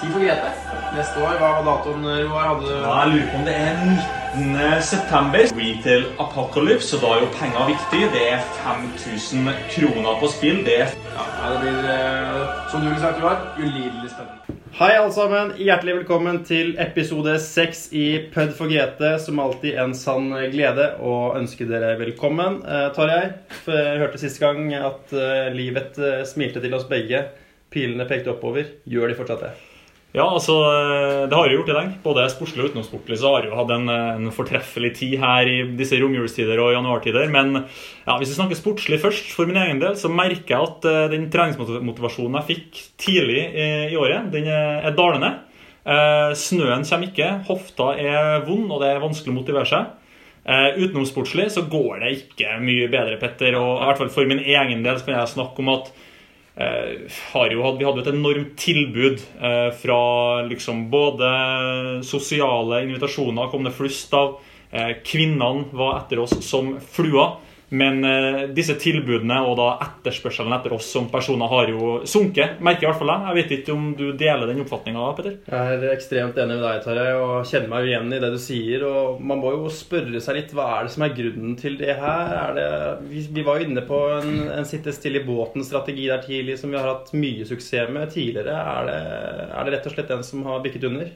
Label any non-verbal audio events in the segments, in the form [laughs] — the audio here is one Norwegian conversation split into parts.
Tid for Grete. Neste år, hva var datoen, Roar? Hadde Ja, jeg lurer på om det er 19. september. Retail Apocalypse, og da er jo penger viktig. Det er 5000 kroner på spill. Det er Ja, det blir, eh, som du ville sagt, Roar, ulidelig spennende. Hei, alle sammen. Hjertelig velkommen til episode seks i Pød for Grete. Som alltid en sann glede å ønske dere velkommen. Eh, Tarjei, for jeg hørte sist gang at eh, livet eh, smilte til oss begge. Pilene pekte oppover. Gjør de fortsatt det? Ja, altså, det har jo gjort det lenge. Både sportslig og utenomsportlig så har jeg jo hatt en, en fortreffelig tid her i disse romjulstider og januartider. Men ja, hvis vi snakker sportslig først, for min egen del, så merker jeg at eh, den treningsmotivasjonen jeg fikk tidlig i, i året, den er, dalende. Eh, snøen kommer ikke, hofta er vond, og det er vanskelig å motivere seg. Eh, utenomsportslig så går det ikke mye bedre, Petter. Og i hvert fall for min egen del så kan jeg snakke om at Eh, har jo, vi hadde jo et enormt tilbud eh, fra liksom både sosiale invitasjoner kom det flust av. Eh, kvinnene var etter oss som flua. Men eh, disse tilbudene og da etterspørselen etter oss som personer har jo sunket. Merker i hvert fall jeg. Jeg vet ikke om du deler den oppfatninga, Petter? Jeg er ekstremt enig med deg, Tarjei, og kjenner meg igjen i det du sier. Og man må jo spørre seg litt hva er det som er grunnen til det her? Er det, vi, vi var jo inne på en, en sitte stille i båten-strategi der tidlig som vi har hatt mye suksess med tidligere. Er det, er det rett og slett den som har bikket under?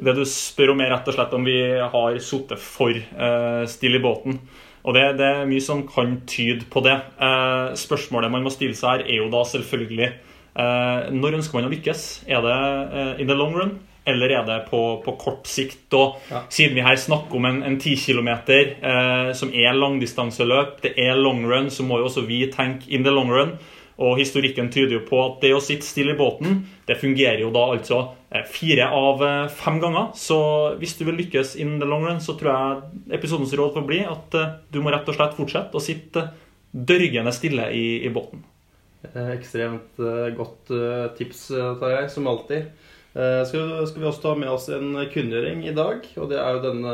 Det du spør om, er rett og slett om vi har sittet for uh, stille i båten. Og det, det, er mye som kan tyde på det. Eh, spørsmålet man må stille seg her, er jo da selvfølgelig eh, Når ønsker man å lykkes? Er det eh, in the long run? Eller er det på, på kort sikt? Og Ja. siden vi her snakker om en, en 10 km eh, som er langdistanseløp, det er long run, så må jo også vi tenke in the long run. Og historikken tyder jo på at det å sitte stille i båten, det fungerer jo da altså eh, fire av eh, fem ganger. Så hvis du vil lykkes in the long run, så tror jeg episodens råd får bli at eh, du må rett og slett fortsette å sitte dørgende stille i, i båten. Ekstremt godt tips, Tarjei, som alltid. Eh, Skal, skal vi også ta med oss en kunngjøring i dag. Og det er jo denne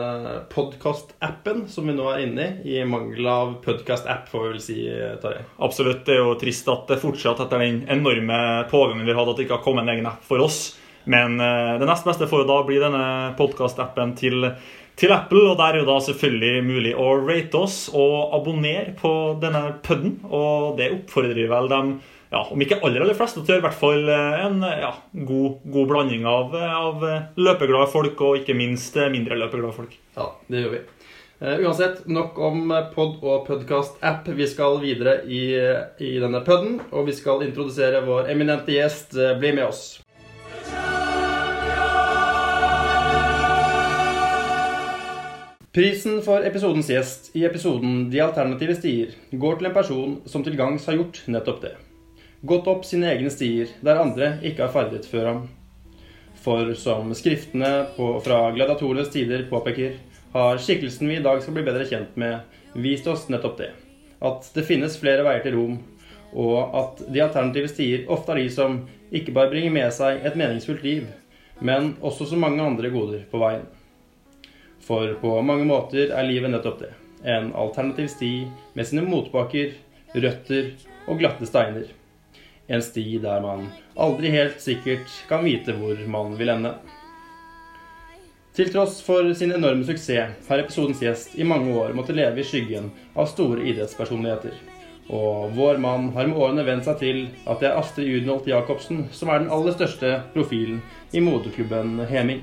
podkast-appen som vi nå er inne i. I mangel av podkast-app, får vi vel si, eh, Tarjei. Absolutt. Det er jo trist at det fortsatt, etter den enorme pågangen vi har at det ikke har kommet en egen app for oss. Men uh, det nest beste får jo da bli denne podkast-appen til, til Apple. Og der er jo da selvfølgelig mulig å rate oss og abonnere på denne puden. Og det oppfordrer vel dem ja, om ikke aller aller fleste til å gjøre, i hvert fall eh, en ja, god, god blanding av, av løpeglade folk og ikke minst eh, mindre løpeglade folk. Ja, det gjør vi. Eh, uansett, nok om pod og podkast-app. Vi skal videre i, i denne pudden, og vi skal introdusere vår eminente gjest. Eh, Bli med oss. Prisen for episodens gjest i episoden De alternative stier går til en person som til gangs har gjort nettopp det. Gått opp sine egne stier der andre ikke har ferdet før ham. For som skriftene på, fra gladiatorenes tider påpeker, har skikkelsen vi i dag skal bli bedre kjent med, vist oss nettopp det. At det finnes flere veier til Rom, og at de alternative stier ofte er de som ikke bare bringer med seg et meningsfullt liv, men også så mange andre goder på veien. For på mange måter er livet nettopp det. En alternativ sti med sine motbakker, røtter og glatte steiner. En sti der man aldri helt sikkert kan vite hvor man vil ende. Til tross for sin enorme suksess har episodens gjest i mange år måttet leve i skyggen av store idrettspersonligheter. Og vår mann har med årene vent seg til at det er Astrid Udenholt Jacobsen som er den aller største profilen i modeklubben Heming.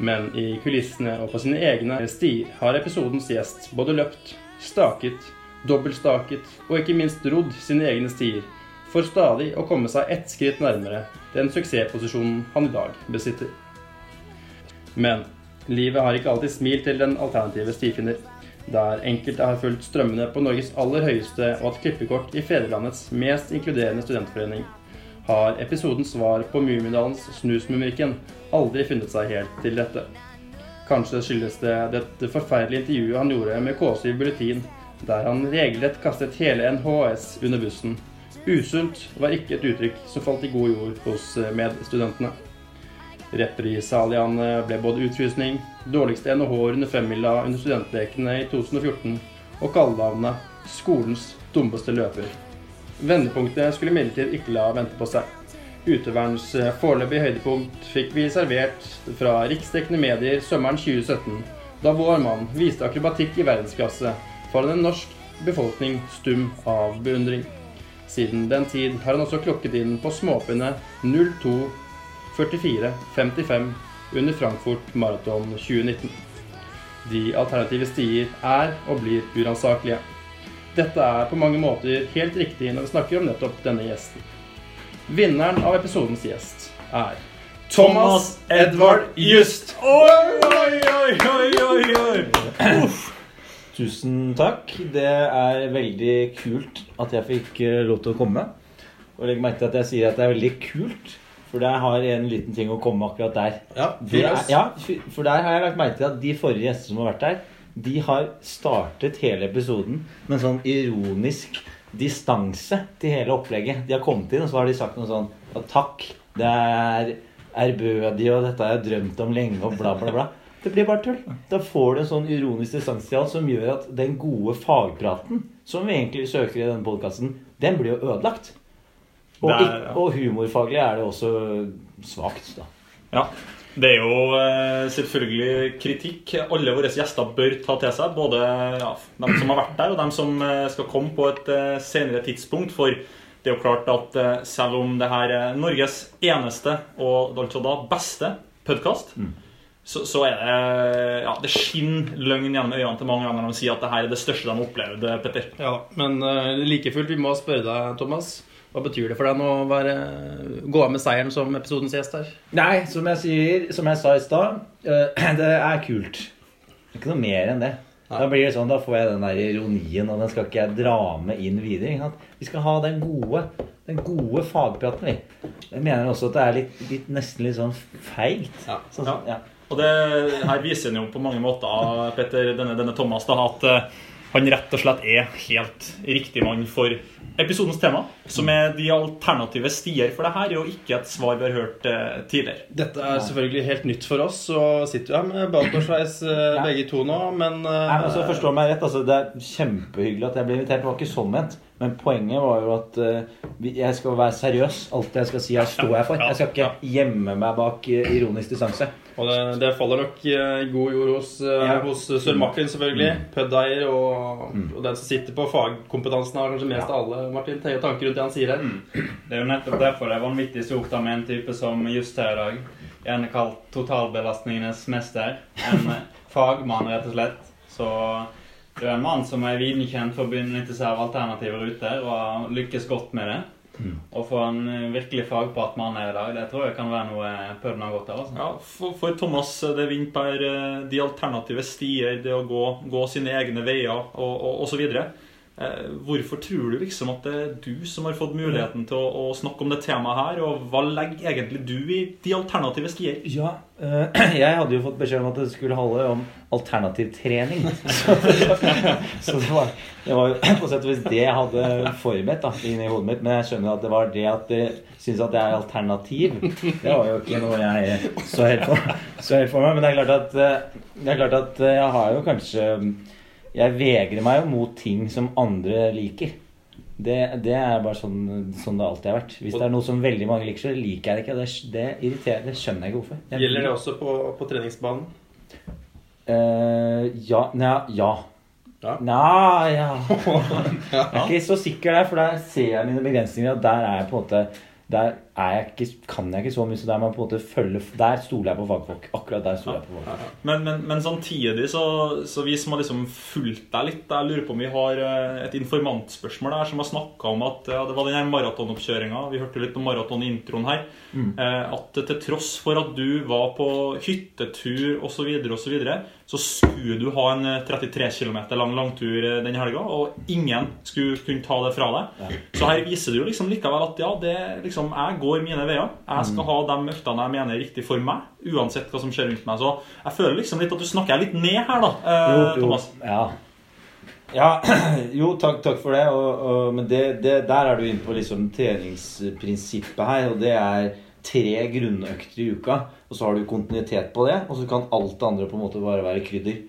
Men i kulissene og på sine egne stier har episodens gjest både løpt, staket, dobbeltstaket og ikke minst rodd sine egne stier for stadig å komme seg ett skritt nærmere den suksessposisjonen han i dag besitter. Men livet har ikke alltid smilt til den alternative stifinner. Der enkelte har fulgt strømmene på Norges aller høyeste og hatt klippekort i Fedrelandets mest inkluderende studentforening, har episodens svar på Mummidalens Snusmumrikken aldri funnet seg helt til dette. Kanskje skyldes det dette forferdelige intervjuet han gjorde med KSU Bulletin, der han regelrett kastet hele NHS under bussen. Usunt var ikke et uttrykk som falt i god jord hos medstudentene. Represaliene ble både utfrysning, dårligste NHH under femmila under studentlekene i 2014 og kallenavnet 'skolens dummeste løper'. Vendepunktet skulle imidlertid ikke la vente på seg. Utøverens eh, foreløpige høydepunkt fikk vi servert fra riksdekkende medier sommeren 2017, da vår mann viste akrobatikk i verdensklasse foran en norsk befolkning stum av beundring. Siden den tid har han også klokket inn på småpinne 02 44 55 under Frankfurt Marathon 2019. De alternative stier er og blir uransakelige. Dette er på mange måter helt riktig når vi snakker om nettopp denne gjesten. Vinneren av episodens gjest er Thomas Edvard Just. Oi, oi, oi, oi, oi. Uff. Tusen takk. Det er veldig kult at jeg fikk eh, lov til å komme. Og legg merke til at jeg sier at det er veldig kult, for jeg har en liten ting å komme med akkurat der. Ja, Det er, ja, for der har jeg lagt merke til at de forrige gjestene som har vært der, de har startet hele episoden med en sånn ironisk distanse til hele opplegget. De har kommet inn, og så har de sagt noe sånn Takk, det er ærbødig, og dette har jeg drømt om lenge, og bla, bla, bla. Det blir bare tull. Da får du en sånn ironisk distanse til alt som gjør at den gode fagpraten som vi egentlig søker i denne podkasten, den blir jo ødelagt. Og, er- ja. og humorfaglig er det også svakt, da. Ja. Det er jo eh, selvfølgelig kritikk alle våre gjester bør ta til seg. Både ja, de som har vært der, og de som eh, skal komme på et eh, senere tidspunkt. For det er jo klart at selv om det her er Norges eneste, og altså da beste, podkast, så, så er det Ja, det skinner løgn gjennom øynene til mange ganger når de sier at det her er det største de har opplevd, Petter. Ja, men uh, like fullt, vi må spørre deg, Thomas. Hva betyr det for deg nå å være, gå av med seieren som episodens gjest her? Nei, som jeg sier, som jeg sa i stad, uh, [clears throat] det er kult. Ikke noe mer enn det. Da blir det sånn, da får jeg den der ironien, og den skal ikke jeg dra med inn videre. Ikke sant? Vi skal ha den gode, den gode fagpraten, vi. Jeg mener også at det er litt, litt, nesten litt sånn feigt. Ja. Sånn, Ja. Og det her viser han jo på mange måter, Petter, denne, denne Thomas, da, at eh, han rett og slett er helt riktig mann for episodens tema, som er de alternative stier. For det her er jo ikke et svar vi har hørt eh, tidligere. Dette er selvfølgelig helt nytt for oss, og sitter jo her med Baltorsveis uh, Ja. begge to nå, men Nei, men så forstå meg rett, altså, Det er kjempehyggelig at jeg ble invitert. Det var ikke sånn ment. Men poenget var jo at eh, jeg skal være seriøs. Alt jeg skal si, her står jeg for. Jeg skal ikke gjemme meg bak eh, ironisk distanse. Og det, det faller nok eh, i god jord hos, eh, Ja. hos Sir Martin, selvfølgelig. Pøddeier og, og den som sitter på fagkompetansen, har kanskje mest av alle Martin, tenker tanker rundt det han sier her. Det er jo nettopp derfor det er vanvittig stort med en type som just her i dag. Gjerne kalt totalbelastningenes mester. En eh, [laughs] fagmann, rett og slett. Så det er en mann som er videnkjent for å benytte seg av alternative ruter, og har lykkes godt med det. Og få en eh, virkelig fagprat med han her i dag, det tror jeg kan være noe pøden har godt av. Altså. Ja, for, for Thomas, det vinner eh, de alternative stier, det å gå, gå sine egne veier og, og, og så. Eh, hvorfor tror du liksom at det er du som har fått muligheten til å, å snakke om det temaet her, og hva legger egentlig du i de alternative stier? Ja, eh, [clears throat] jeg hadde jo fått beskjed om at det skulle handle om alternativ trening. [laughs] Så, [laughs] så det, var, det var [clears throat] på sett og vis det jeg hadde forberedt da, inni hodet mitt. Men jeg skjønner at det var det at dere syns at det er alternativ. Det var jo ikke noe jeg så helt for, så helt for meg. Men det er klart at, eh, det er klart at eh, jeg har jo kanskje Jeg vegrer meg jo mot ting som andre liker. Det, det er bare sånn, sånn det alltid har vært. Hvis det er noe som veldig mange liker, så liker jeg det ikke. Det, det irriterer, det skjønner jeg ikke hvorfor. Jeg, Gjelder det også på, på treningsbanen? Uh, ja Nja, ja. Ja. Nja, [laughs] ja. Jeg er ikke så sikker der, for der ser jeg mine begrensninger. Og der er jeg på en måte Der er jeg ikke, kan jeg ikke så mye, så der må jeg på en måte følge Der stoler jeg på fagfolk. Akkurat der stoler jeg på fagfolk. Men, men, men samtidig, så, så vi som har liksom fulgt deg litt Jeg lurer på om vi har eh, et informantspørsmål der som har snakka om at ja, det var den her maratonoppkjøringa. Vi hørte litt om maraton i introen her. Eh, at til tross for at du var på hyttetur osv., så, videre, og så, videre, så skulle du ha en eh, 33 km lang langtur eh, den helga, og ingen skulle kunne ta det fra deg. Så her viser det jo liksom likevel at ja, det liksom Jeg går mine veier. Jeg skal ha de øktene jeg mener er riktig for meg, uansett hva som skjer rundt meg. Så jeg føler liksom litt at du snakker litt ned her, da, eh, Jo, jo, Thomas. ja. ja, [clears throat] jo, takk, takk for det. Og, og, men det, det, der er du inne på liksom treningsprinsippet her. Og det er tre grunnøkter i uka. Og så har du kontinuitet på det. Og så kan alt det andre på en måte bare være krydder.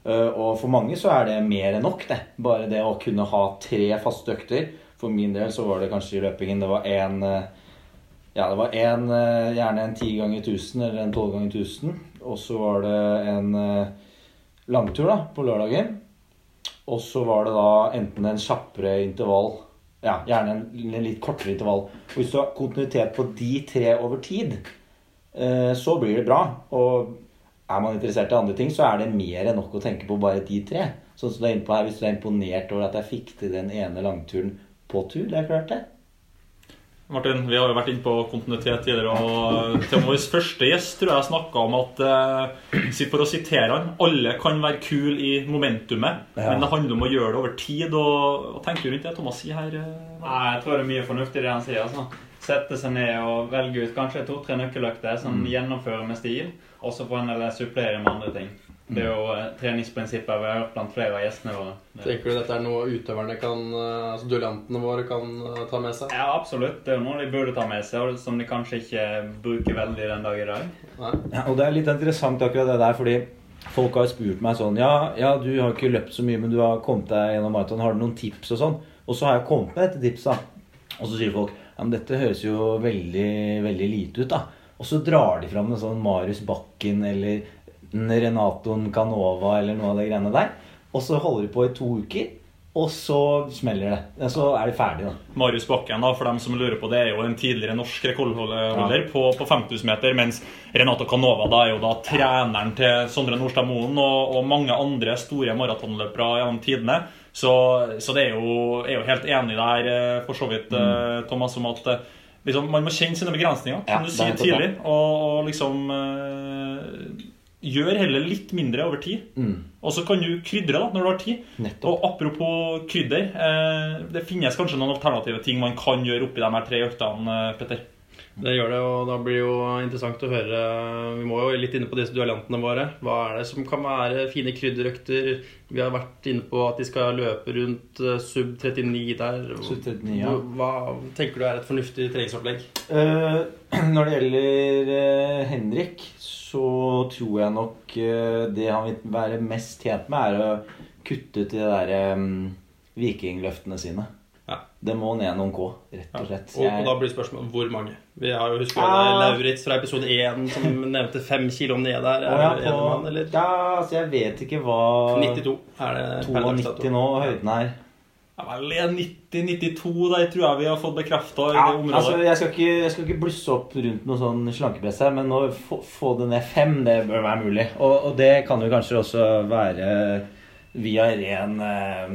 Eh, og for mange så er det mer enn nok, det. Bare det å kunne ha tre faste økter. For min del så var det kanskje i løpingen det var én Ja, det var en, eh, gjerne en 10 ganger 1000 eller en 12 ganger 1000. Og så var det en eh, langtur da, på lørdagen. Og så var det da enten en kjappere intervall Ja, gjerne en, en litt kortere intervall. Og hvis du har kontinuitet på de tre over tid, eh, så blir det bra. Og er man interessert i andre ting, så er det mer enn nok å tenke på bare de tre. Sånn som du er inne på her, Hvis du er imponert over at jeg fikk til den ene langturen på tur, det er klart det. Martin, vi har jo vært inne på kontinuitet tidligere, og til vår første gjest tror jeg snakka om at eh, For å sitere han Alle kan være kule i momentumet, Ja. men det handler om å gjøre det over tid. Og, Hva tenker du rundt det Thomas sier her? eh? Nei, jeg tror det er mye fornuftig det han sier. altså. Sette seg ned og velge ut kanskje to-tre nøkkeløkter som gjennomfører med stil, og så får en eller supplere med andre ting. Det er jo treningsprinsippet vi har hørt blant flere av gjestene våre. Tenker du dette er noe utøverne kan, eh, altså duellantene våre kan eh, ta med seg? Ja, absolutt. Det er jo noe de burde ta med seg, og som de kanskje ikke bruker veldig den dag i dag. Ja, og det er litt interessant akkurat det der, fordi folk har spurt meg sånn Ja, ja, du har ikke løpt så mye, men du har kommet deg gjennom maraton. Har du noen tips og sånn? Og så har jeg kommet med dette tipset. Og så sier folk ja, men dette høres jo veldig, veldig lite ut, da. Og så drar de fram en sånn Marius Bakken eller en Renatoen Canova eller noe av de greiene der. Og så holder de på i to uker, og så smeller det. Så er de ferdige, da. Marius Bakken, da, for dem som lurer på det, er jo en tidligere norsk rekordholder på, på 5000 meter. Mens Renato Canova da er jo da treneren til Sondre Nordstad Moen og, og mange andre store maratonløpere gjennom tidene. Så, så det er jo, er jo helt enig der, eh, for så vidt, mm. Thomas, om at eh, liksom, man må kjenne sine begrensninger, Ja, du er sier tidlig. Og, og liksom eh, Gjør heller litt mindre over tid. Mm. Og så kan du krydre da, når du har tid. Nettopp. Og apropos krydder. Eh, det finnes kanskje noen alternative ting man kan gjøre oppi de her tre øktene, eh, Petter. Det gjør det, og da blir det jo interessant å høre Vi må jo litt inne på disse duellantene våre. Hva er det som kan være fine krydderøkter? Vi har vært inne på at de skal løpe rundt eh, sub 39 der. Sub 39, ja. Hva tenker du er et fornuftig treningsopplegg? Uh, [clears throat] når det gjelder uh, Henrik, så tror jeg nok eh, det han vil være mest tjent med, er å kutte til de der um, vikingløftene sine. Ja. Det må ned noen K, rett og slett. Og, og Jeg- da blir spørsmålet hvor mange? Vi har jo husker Ah. Lauritz fra episode 1 som nevnte fem kilo ned der. Er ja, på... med eller? ja, altså jeg vet ikke hva 92 er det per dags dato. 92 nå, høyden er. Vel, 90-92, der tror jeg vi har fått bekrefta Ja, altså, jeg, skal ikke, jeg skal ikke blusse opp rundt noe sånn slankepress her, men å få, få det ned fem, det bør være mulig. Og, og det kan jo kanskje også være via ren eh,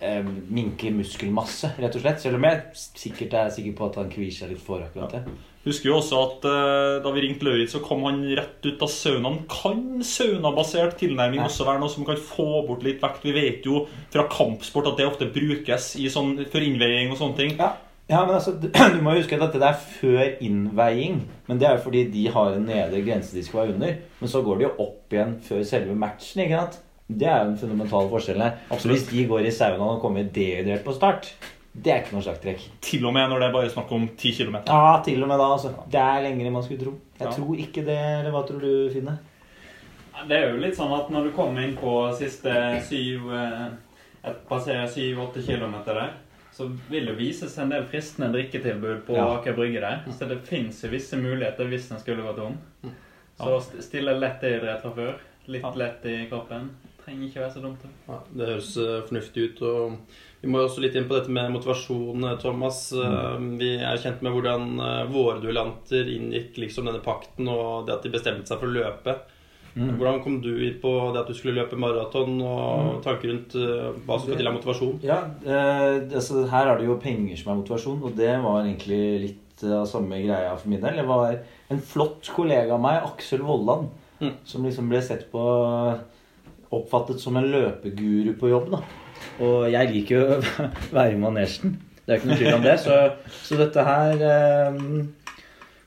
eh, minke muskelmasse, rett og slett. Selv om jeg sikkert er sikker på at han kvier seg litt for akkurat det. Husker jo også at eh, da vi ringte Lauritz, så kom han rett ut av saunaen. Kan saunabasert tilnærming Ja. også være noe som kan få bort litt vekt? Vi vet jo fra kampsport at det ofte brukes i sånn, for innveiing og sånne ting. Ja. ja, men altså, [clears throat] Du må jo huske at dette er før innveiing. Men det er jo fordi de har en nedre grense de skal være under. Men så går de jo opp igjen før selve matchen. ikke sant? Det er jo den fundamentale forskjellen. Så hvis de går i saunaen og kommer dehydrert på start, det er ikke noe sjakktrekk. Til og med når det er bare snakk om 10 km. Ja, til og med da, altså. Det er lenger enn man skulle tro. Jeg Ja. tror ikke det, eller hva tror du, Finne? Det er jo litt sånn at når du kommer inn på siste syv eh, et Passerer syv-åtte kilometer der, så vil det vises en del fristende drikketilbud på Ja. Aker Brygge der. Så det fins visse muligheter hvis en skulle vært tom. Så stille lett idrett fra før. Litt lett i kroppen. Trenger ikke være så dumt. det. Ja, det høres eh, fornuftig ut. og Vi må også litt inn på dette med motivasjon, eh, Thomas. Eh, Vi er kjent med hvordan våre duellanter inngikk liksom denne pakten og det at de bestemte seg for å løpe. Hvordan kom du inn på det at du skulle løpe maraton, og tanker rundt hva som skal til av motivasjon? Ja, eh, altså, her er det jo penger som er motivasjon, og det var egentlig litt av samme greia for min del. Det var en flott kollega av meg, Aksel Vollan, Mm. som liksom ble sett på Oppfattet som en løpeguru på jobb, da. Og jeg liker jo [laughs] å være i manesjen. Det er ikke noe tvil om det. Så, så dette her eh,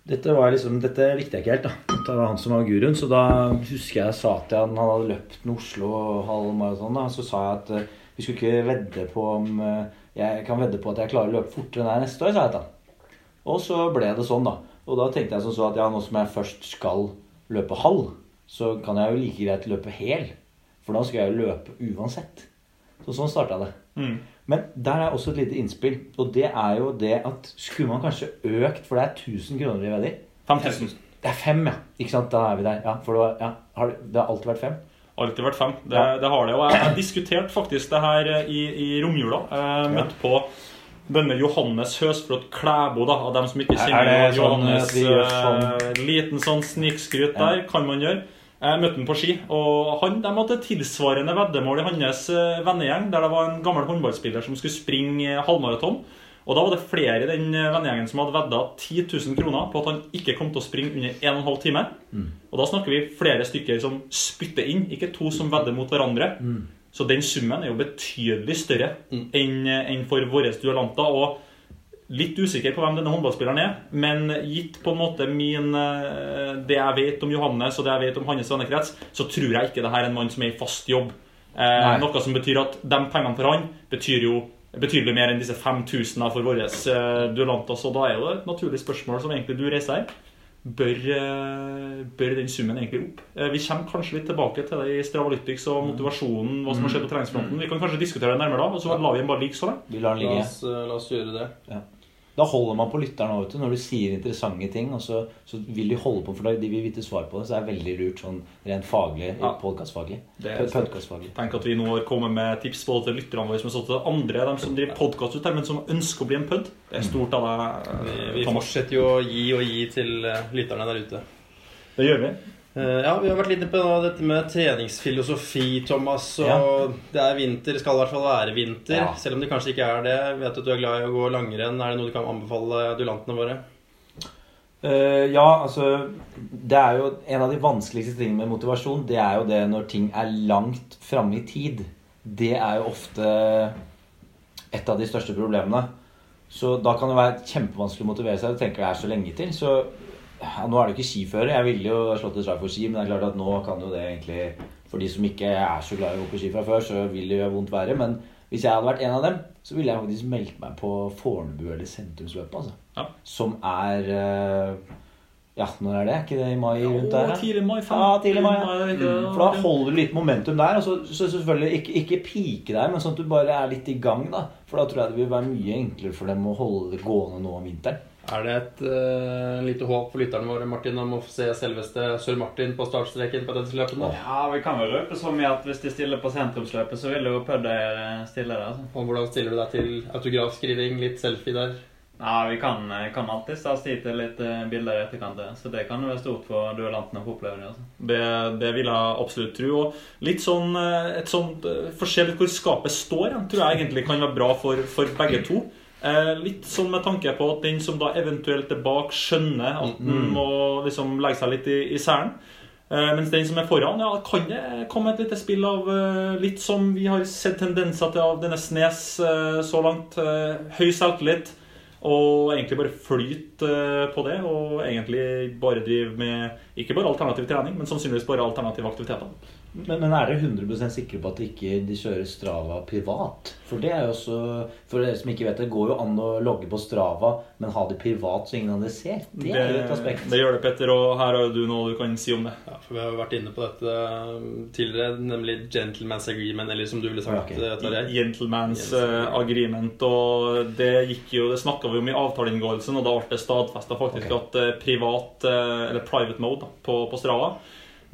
dette liksom, dette likte jeg ikke helt. da. Det var han som var guruen. Så da husker jeg sa til han han hadde løpt en Oslo halvmaraton. da, Så sa jeg at eh, vi skulle ikke vedde på om eh, Jeg kan vedde på at jeg klarer å løpe fortere enn deg neste år, sa jeg til han. Og så ble det sånn, da. Og da tenkte jeg som så at ja, nå som jeg først skal løpe halv, så kan jeg jo like greit løpe hel. For da skal jeg jo løpe uansett. Så sånn starta det. Mm. Men der er også et lite innspill, og det er jo det at skulle man kanskje økt For det er 1000 kroner i vedder. 5000. Det er fem, ja. Ikke sant? Da er vi der. Ja, for det, var, ja, har, det- har alltid vært fem. Alltid vært fem. Det, Ja. det har det. Og jeg, jeg diskuterte faktisk det her eh, i, i romjula. Jeg møtte på denne Johannes Høsflot Klæbo, da, av dem som ikke Er- er kjenner Johannes. sånn Johannes. gjør eh, Liten sånn snikskryt der kan man gjøre. Jeg møtte han på ski, og han, de hadde tilsvarende veddemål i hans eh, vennegjeng, der det var en gammel håndballspiller som skulle springe eh, halvmaraton. Og da var det flere i den eh, vennegjengen som hadde vedda 10 000 kroner på at han ikke kom til å springe under 1 12 time. Og da snakker vi flere stykker som spytter inn, ikke to som vedder mot hverandre. Så den summen er jo betydelig større enn enn for våre duellanter. Og litt usikker på hvem denne håndballspilleren er, men gitt på en måte min, eh, det jeg vet om Johannes og det jeg vet om hans vennekrets, så tror jeg ikke det her er en mann som er i fast jobb. Eh, noe som betyr at de pengene for han betyr jo betydelig mer enn disse 5000 for våre eh, duellanter. Så da er det et naturlig spørsmål som egentlig du reiser her. Bør, eh, bør den summen egentlig opp? Eh, Vi kommer kanskje litt tilbake til det i Stravalytics og motivasjonen, hva som har skjedd på treningsfronten. Vi kan kanskje diskutere det nærmere da, og så lar vi den bare ligge sånn. La oss, la oss gjøre det. Da holder man på lytteren òg, vet du. Når du sier interessante ting, og så, så vil de holde på, for da de vil vite svar på det. Så det er veldig lurt sånn rent faglig, Ja. podkastfaglig. Tenk at vi nå har kommet med tips både til lytterne våre, som har også til andre, de som driver podkast ut her, men som ønsker å bli en pud. Det er stort av deg, Vi, vi fortsetter jo å gi og gi til eh, lytterne der ute. Det gjør vi. Eh, Ja, Vi har vært litt på dette med treningsfilosofi, Thomas. Og det er vinter, skal i hvert fall være vinter. Ja. Selv om det kanskje ikke er det. Jeg vet at du er glad i å gå langrenn. Er det noe du kan anbefale duellantene våre? Uh, ja, altså Det er jo en av de vanskeligste tingene med motivasjon. Det er jo det når ting er langt framme i tid. Det er jo ofte et av de største problemene. Så da kan det være kjempevanskelig å motivere seg. Du tenker det er så lenge til. Så ja, nå er det jo ikke skifører. Jeg ville jo slått et slag for ski, men det er klart at nå kan jo det egentlig For de som ikke er så glad i å gå på ski fra før, så vil det gjøre vondt verre. Men hvis jeg hadde vært en av dem, så ville jeg faktisk meldt meg på Fornebu eller sentrumsløpet. Altså. Ja. Som er eh, Ja, når er det? Er ikke det i mai rundt der? Å, tidlig mai. Ja, tidlig mai. Ja. Mm. For da holder du litt momentum der. Og så, så selvfølgelig ikke, ikke pike der, men sånn at du bare er litt i gang. da For da tror jeg det vil være mye enklere for dem å holde det gående nå om vinteren. Er det et uh, lite håp for lytterne våre Martin, om å få se selveste Sir Martin på startstreken på dette løpet? nå? Ja, vi kan vel røpe så mye at hvis de stiller på sentrumsløpet, så vil jo Pødder stille der. altså. Og hvordan stiller du deg til autografskriving? Litt selfie der? Ja, vi kan, kan alltid ta oss tid til litt eh, bilder i etterkant, så det kan jo være stort for duellantene å få oppleve det. altså. Det, det vil jeg absolutt tro. Og litt sånn, eh, et sånt forskjell For å se litt hvor skapet står, tror jeg egentlig kan være bra for, for begge to. Eh, litt sånn med tanke på at den som da eventuelt er bak, skjønner at den må liksom legge seg litt i, i selen. Eh, mens den som er foran, ja, kan det komme et lite spill av eh, litt som vi har sett tendenser til av denne Snes eh, så langt. Eh, høy selvtillit. Og egentlig bare flyte eh, på det, og egentlig bare drive med ikke bare alternativ trening, men sannsynligvis bare alternative aktiviteter. Men, men er dere 100% sikre på at de ikke de kjører Strava privat? For det er jo også For dere som ikke vet det, det går jo an å logge på Strava, men ha det privat så ingen andre ser. Det er jo et aspekt. det gjør det, Petter, og her har jo du noe du kan si om det. Ja, for Vi har jo vært inne på dette um, tidligere, nemlig gentleman's agreement, eller som du ville sagt, Ok. eh, Tarjei. Gentleman's eh, agreement. Og det gikk jo, det snakka vi om i avtaleinngåelsen, og da ble det stadfesta faktisk okay. at eh, privat, eller private mode da, på, på Strava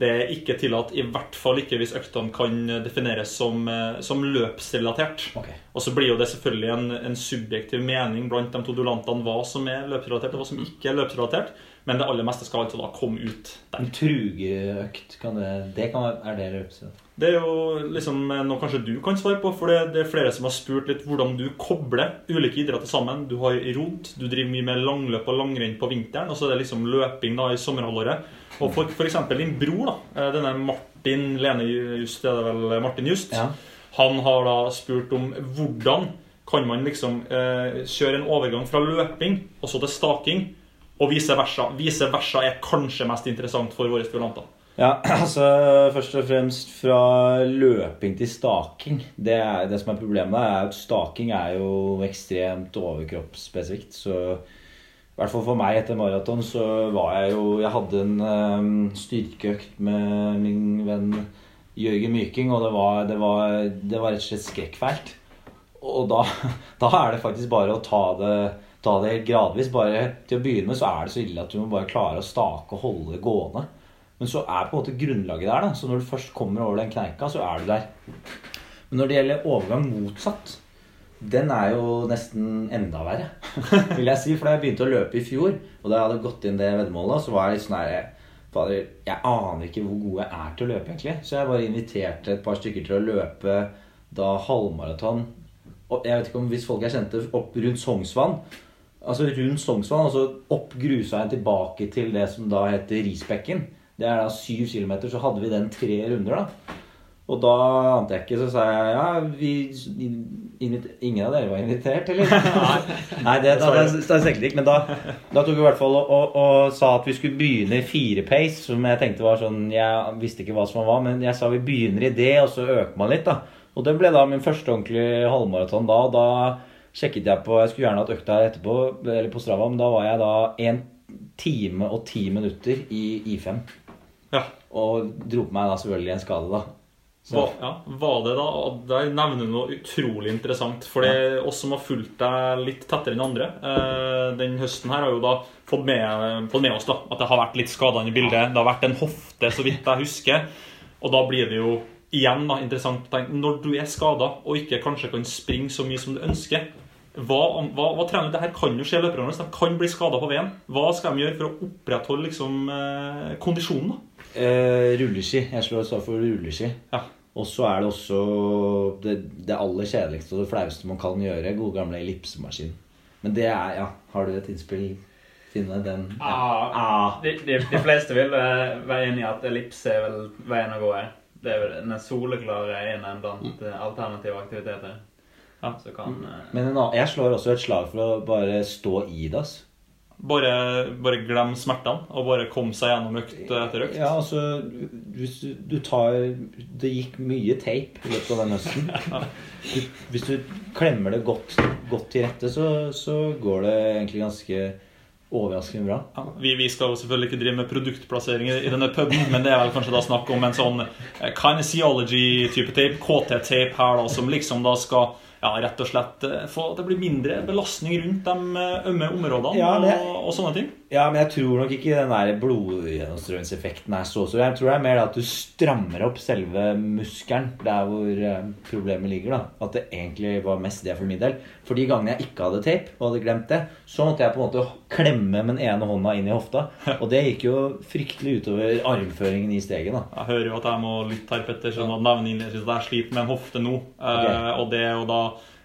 det er ikke tillatt, i hvert fall ikke hvis øktene kan defineres som, eh, som løpsrelatert. Okay. Og så blir jo det selvfølgelig en, en subjektiv mening blant de to duellantene hva som er løpsrelatert og hva som ikke er løpsrelatert. Men det aller meste skal altså da komme ut der. En trugeøkt, kan det, det kan være, er det løpsrelatert? Det er jo liksom noe kanskje du kan svare på, for det, det er flere som har spurt litt hvordan du kobler ulike idretter sammen. Du har rodd, du driver mye med langløp og langrenn på vinteren, og så er det liksom løping da i sommerhalvåret. Og for, eksempel din bror, da, eh, denne Martin Lene Just, er det vel Martin Just, Ja. han har da spurt om hvordan kan man liksom eh, kjøre en overgang fra løping og så til staking, og vice versa. Vice versa er kanskje mest interessant for våre spionanter. Ja, [clears throat] altså først og fremst fra løping til staking. Det, er, det som er problemet, er at staking er jo ekstremt overkroppsspesifikt. Så i hvert fall for meg etter maraton så var jeg jo Jeg hadde en um, styrkeøkt med min venn Jørgen Myking, og det var, det var, det var rett og slett skrekkfælt. Og da, [laughs] da er det faktisk bare å ta det, ta det helt gradvis. Bare Til å begynne med så er det så ille at du må bare klare å stake og holde det gående. Men så er på en måte grunnlaget der. da Så når du først kommer over den kneika, så er du der. Men når det gjelder overgang motsatt, den er jo nesten enda verre, [laughs] vil jeg si. For da jeg begynte å løpe i fjor, og da jeg hadde gått inn det veddemålet, så var jeg litt sånn her Fader, jeg aner ikke hvor god jeg er til å løpe, egentlig. Så jeg bare inviterte et par stykker til å løpe da halvmaraton. Jeg vet ikke om hvis folk jeg kjente opp rundt Sognsvann. Altså rundt Sognsvann, og så opp Grusveien tilbake til det som da heter Risbekken. Det er da syv kilometer, så hadde vi den tre runder, da. Og da ante jeg ikke, så sa jeg ja, vi Ingen av dere var invitert, eller? [laughs] Nei, det, da, jeg sikkert ikke, men da, da tok vi i hvert fall og, og, og sa at vi skulle begynne i fire pace, som jeg tenkte var sånn Jeg visste ikke hva som var, men jeg sa vi begynner i det, og så øker man litt, da. Og det ble da min første ordentlige halvmaraton da. Og da sjekket jeg på Jeg skulle gjerne hatt økta etterpå, eller på Strava, men da var jeg da en time og ti minutter i I5. Ja. Og dro på meg da selvfølgelig en skade, da. Hva, ja, var det da Der nevner du noe utrolig interessant. For det oss som har fulgt deg litt tettere enn andre eh, den høsten her, har jo da fått med, fått med oss da at det har vært litt skadende i bildet. Det har vært en hofte, så vidt jeg husker. Og da blir det jo igjen da interessant å tenke Når du er skada og ikke kanskje kan springe så mye som du ønsker hva, hva, hva trener du? Det her kan jo skje løperne. De kan bli skada på veien. Hva skal de gjøre for å opprettholde liksom, eh, kondisjonen? da? Eh, rulleski. Jeg slår et slag for rulleski. Ja. Og så er det også det, det aller kjedeligste og det flaueste man kan gjøre. God gamle ellipsemaskin. Men det er Ja, har du et innspill? Finne den Ah, Ah. de, de, de fleste vil eh, være enig i at ellipse er vel veien å gå Er. Det er vel den soleklare ene blant eh, alternative aktiviteter. Ja. Så kan eh, Men en annen, jeg slår også et slag for å bare stå i det. ass. Bare, bare glem smertene og bare kom seg gjennom økt etter økt. Ja, altså Hvis du, du tar Det gikk mye teip i løpet av den høsten. [laughs] Du, hvis du klemmer det godt, godt til rette, så, så går det egentlig ganske overraskende bra. Ja, vi, vi skal jo selvfølgelig ikke drive med produktplassering i, i denne puben, men det er vel kanskje da snakk om en sånn eh, kinesiology-type tape, KT-tape her, da, som liksom da skal ja, rett og slett eh, få at det blir mindre belastning rundt de eh, ømme områdene Ja, og, og sånne ting. Ja, men jeg tror nok ikke den der blodgjennomstrømningseffekten er så stor. Jeg tror det er mer at du strammer opp selve muskelen der hvor eh, problemet ligger. da. At det egentlig var mest det for min del. For de gangene jeg ikke hadde tape og hadde glemt det, så måtte jeg på en måte klemme med den ene hånda inn i hofta. [laughs] Og det gikk jo fryktelig utover armføringen i steget. da. Jeg hører jo at jeg må lytte her, Petter, så jeg nevner innledningsvis at jeg sliter med en hofte nå. Okay. Ok. og det er jo da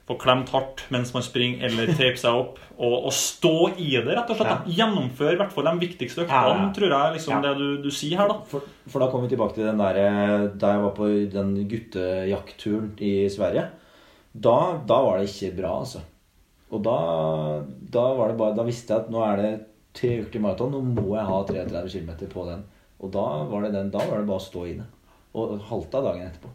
få klemt hardt mens man springer, eller tape seg opp, og, og stå i det, rett og slett. Ja. Gjennomføre i hvert fall de viktigste øktene, Ja, ja. tror jeg liksom Ja. det du, du sier her, da. For, for da kommer vi tilbake til den der eh, Da jeg var på den guttejaktturen i Sverige. Da, da var det ikke bra, altså. Og da, da var det bare Da visste jeg at nå er det tre uker til maraton. Nå må jeg ha 33 km på den. Og da var det, den, da var det bare å stå i det. Og halta dagen etterpå.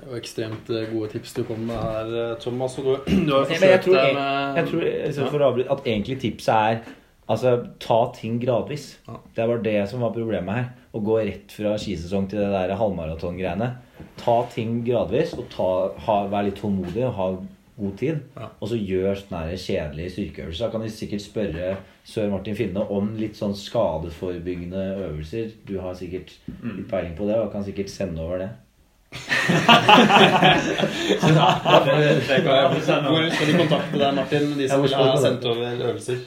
Det var ekstremt eh, gode tips du kom med her, eh, Thomas. Og du, [clears throat] du har forsøkt jeg tror, jeg, jeg tror liksom, for at egentlig tipset er Altså, ta ting gradvis. Det var det som var problemet her. Å gå rett fra skisesong til det der halvmaratongreiene. Ta ting gradvis, og ta, ha, vær litt tålmodig og ha god tid. Og så gjør sånne kjedelige styrkeøvelser. Da kan vi sikkert spørre Sør Martin Finne om litt sånn skadeforebyggende øvelser. Du har sikkert litt peiling på det, og kan sikkert sende over det. Hvor skal de kontakte deg, Martin? De som vil ha sendt over øvelser?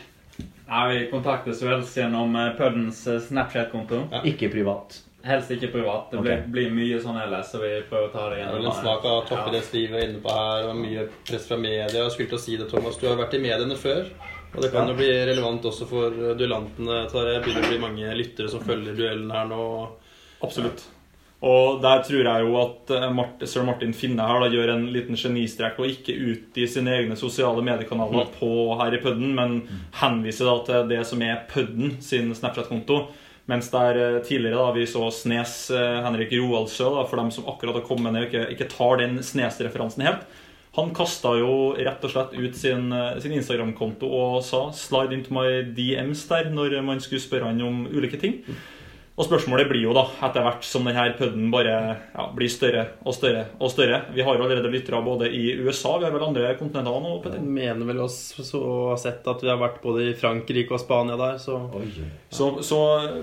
Nei, Vi kontaktes vel gjennom eh, Puddens eh, Snapchat-konto. Ja. Ikke privat. Helst ikke privat. Det blir, okay. blir mye sånn ellers, så vi prøver å ta det Det er gjennom. en smak av toppidrettslivet inne på her, og mye press fra media. Jeg skulle til å si det, Thomas. Du har vært i mediene før. Og det kan Ja. jo bli relevant også for duellantene. Det begynner å bli mange lyttere som følger duellen her nå. Absolutt. Og der tror jeg jo at Martin, sir Martin Finne her da gjør en liten genistrek og ikke utgi sine egne sosiale mediekanaler på her i Pudden, men henviser da til det som er Pudden sin Snapchat-konto. Mens der eh, tidligere da vi så Snes eh, Henrik Roaldsjø, da, for dem som akkurat har kommet ned og ikke, ikke tar den Snes-referansen helt. Han kasta jo rett og slett ut sin, eh, sin Instagram-konto og sa 'slide into my DMs' der når man skulle spørre han om ulike ting. Og spørsmålet blir jo da, etter hvert som denne puben bare ja, blir større og større og større Vi har jo allerede lyttere både i USA, vi har vel andre kontinenter nå? Jeg mener vel oss så har sett at vi har vært både i Frankrike og Spania der, så Så, så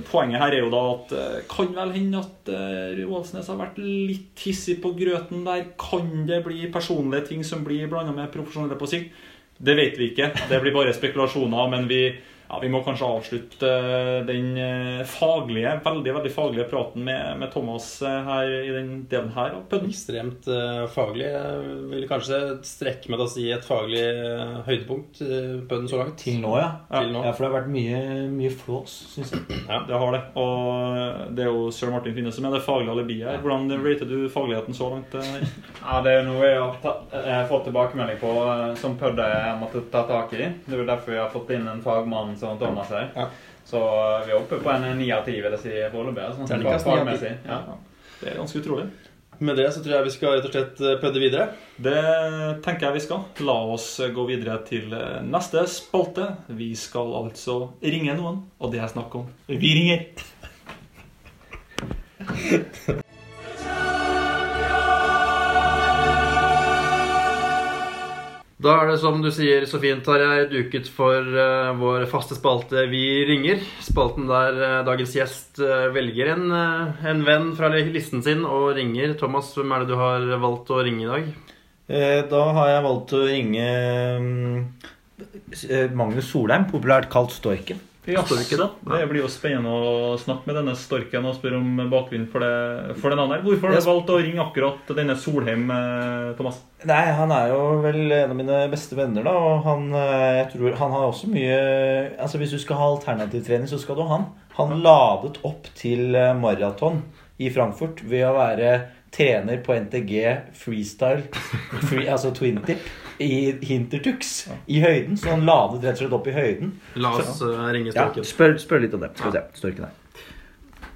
poenget her er jo da at eh, kan vel hende at uh, Roaldsnes har vært litt hissig på grøten der. Kan det bli personlige ting som blir blanda med profesjonelle på sikt? Det vet vi ikke. Det blir bare spekulasjoner. Men vi, ja, vi må kanskje avslutte den eh, faglige, veldig veldig faglige praten med, med Thomas eh, her i den delen her ekstremt uh, faglig. Jeg vil kanskje strekke meg til å si et faglig uh, høydepunkt uh, på den så langt. Til nå, ja. Til nå. Ja, For det har vært mye, mye flås, syns jeg. Det har det. Og det er jo sir Martin Finne som er det faglige alibiet her. Hvordan rater du fagligheten så langt? Ja, Det er noe jeg har, tatt, jeg har fått tilbakemelding på som Pødde måttet ta tak i. Det er derfor vi har fått inn en fagmann som Thomas her. Ja. Så eh, vi er oppe på en ni av ti, vil jeg si, foreløpig. Sånn fagmessig. Ja. Det er ganske utrolig. Med det så tror jeg vi skal rett og slett eh, pødde videre. Det tenker jeg vi skal. La oss gå videre til eh, neste spalte. Vi skal altså ringe noen, og det er snakk om Vi ringer! Da er det som du sier så fint, Tarjei, duket for uh, vår faste spalte Vi ringer. Spalten der uh, dagens gjest uh, velger en, en venn fra listen sin og ringer. Thomas, hvem er det du har valgt å ringe i dag? Da har jeg valgt å ringe eh, Magnus Solheim, populært kalt Storken. Ja, Det blir jo spennende å snakke med denne storken og spørre om bakgrunnen for det, for den her. Hvorfor har du valgt å ringe akkurat denne Solheim, eh, Thomas? Nei, han er jo vel en av mine beste venner, da. Og han, eh, jeg tror, han har også mye Altså Hvis du skal ha alternativtrening, så skal du ha han. Han ladet opp til eh, maraton i Frankfurt ved å være trener på NTG freestyle, free, altså twin tip, i Hintertux i høyden. Så han ladet rett og slett opp i høyden. La oss eh, ringe Ja, Storken. spør, spør litt om det. Skal vi se. Storken her.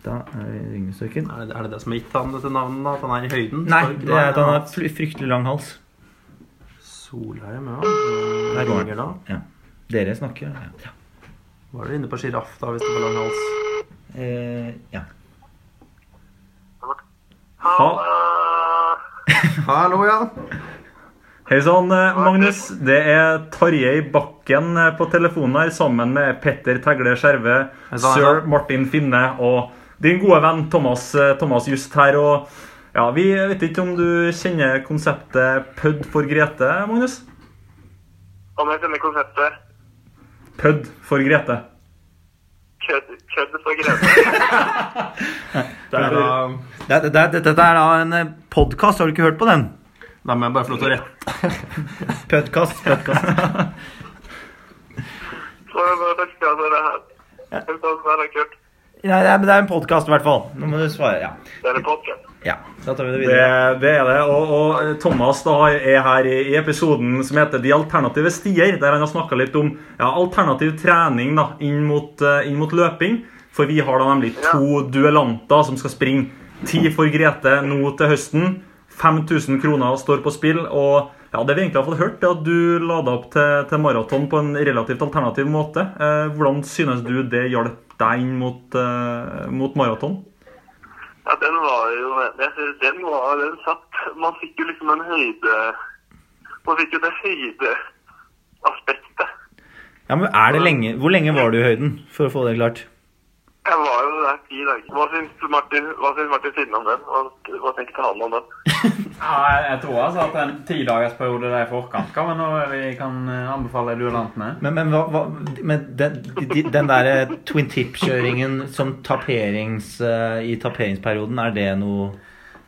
Da er vi ringer Storken. Er det, er det det som har gitt han dette navnet? At han er i høyden? Nei, det er at han har fryktelig lang hals. Solheim, ja. Der går han. Ja. Dere snakker. Ja. Var du inne på sjiraff da, hvis det var lang hals? Eh, ja. Ha. Hallo, ja. Hei sann, eh, Magnus. Det er Tarjei Bakken eh, på telefonen her sammen med Petter Tegle Skjerve, sir. Martin Finne og din gode venn Thomas, eh, Thomas Just her. Og ja, Vi vet ikke om du kjenner konseptet PUD for Grete, Magnus? Om jeg kjenner konseptet PUD for Grete. kødd, kød for Grete. [laughs] Det er, Det, det, det, dette er da en podkast. Har du ikke hørt på den? Da må jeg bare få lov til å rette. [laughs] Podkast. podkast. Så jeg bare det her Jeg er kult. Nei, det er, men det er en podkast, i hvert fall. Nå må du svare. Ja. Det er en podcast. ja. Da tar vi det det, videre. det er det. Og, og Thomas da er her i, i episoden som heter De alternative stier, der han har snakka litt om ja, alternativ trening da, inn mot, uh, inn mot løping. For vi har da nemlig to duellanter som skal springe. Ti for Grete nå til høsten. 5000 kroner står på spill. Og ja, det vi egentlig har fått hørt, er at du lada opp til, til maraton på en relativt alternativ måte. Eh, hvordan synes du det hjalp deg inn mot, eh, mot maraton? Ja, den var jo Jeg synes den var Den satt Man fikk jo liksom en høyde Man fikk jo det høydeaspektet. Ja, men er det lenge, Hvor lenge var du i høyden, for å få det klart? Jeg var jo der ti dager. Hva syns Martin, hva syns Martin Siden om den? Hva, hva tenkte han om den? [laughs] Ja, jeg, jeg tror altså at en tidagersperiode der i forkant kan være noe vi kan eh, anbefale duellantene. Men, men, hva, hva, men den, den der twin tip-kjøringen som taperings, eh, i taperingsperioden, er det noe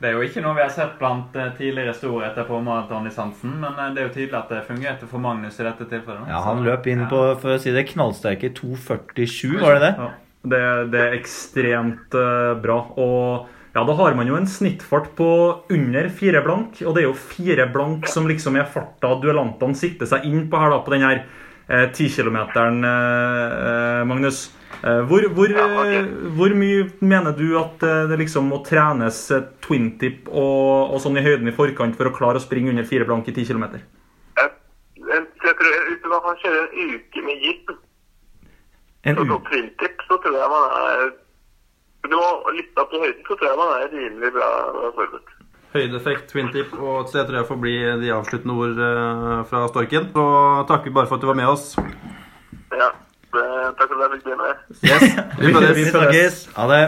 Det er jo ikke noe vi har sett blant eh, tidligere storheter på maratondistansen, men eh, det er jo tydelig at det fungerte for Magnus i dette tilfellet. Ja, han løp inn ja. på for å si det, knallsterke 2,47, var det det? Ja, det, det er ekstremt eh, bra. Og ja, da har man jo en snittfart på under fire blank. Og det er jo fire blank som liksom er farta duellantene sikter seg inn på her da, på den her eh, kilometeren, eh, eh, Magnus. Eh, hvor, hvor, eh, hvor mye mener du at det liksom må trenes twin tip og, og sånn i høyden i forkant for å klare å springe under fire blank i ti kilometer? Jeg, jeg, jeg tror jeg kjører en uke med gitt En så twin tip, så tror jeg man er Du må lytte opp i høyden, så tror jeg man er rimelig bra forberedt. Høydeeffekt, twintip og så jeg tror jeg får bli de avsluttende ord eh, fra Storken. Så takker vi bare for at du var med oss. Ja, takk for at jeg fikk bli med. Yes, [laughs] vi snakkes. Ha det.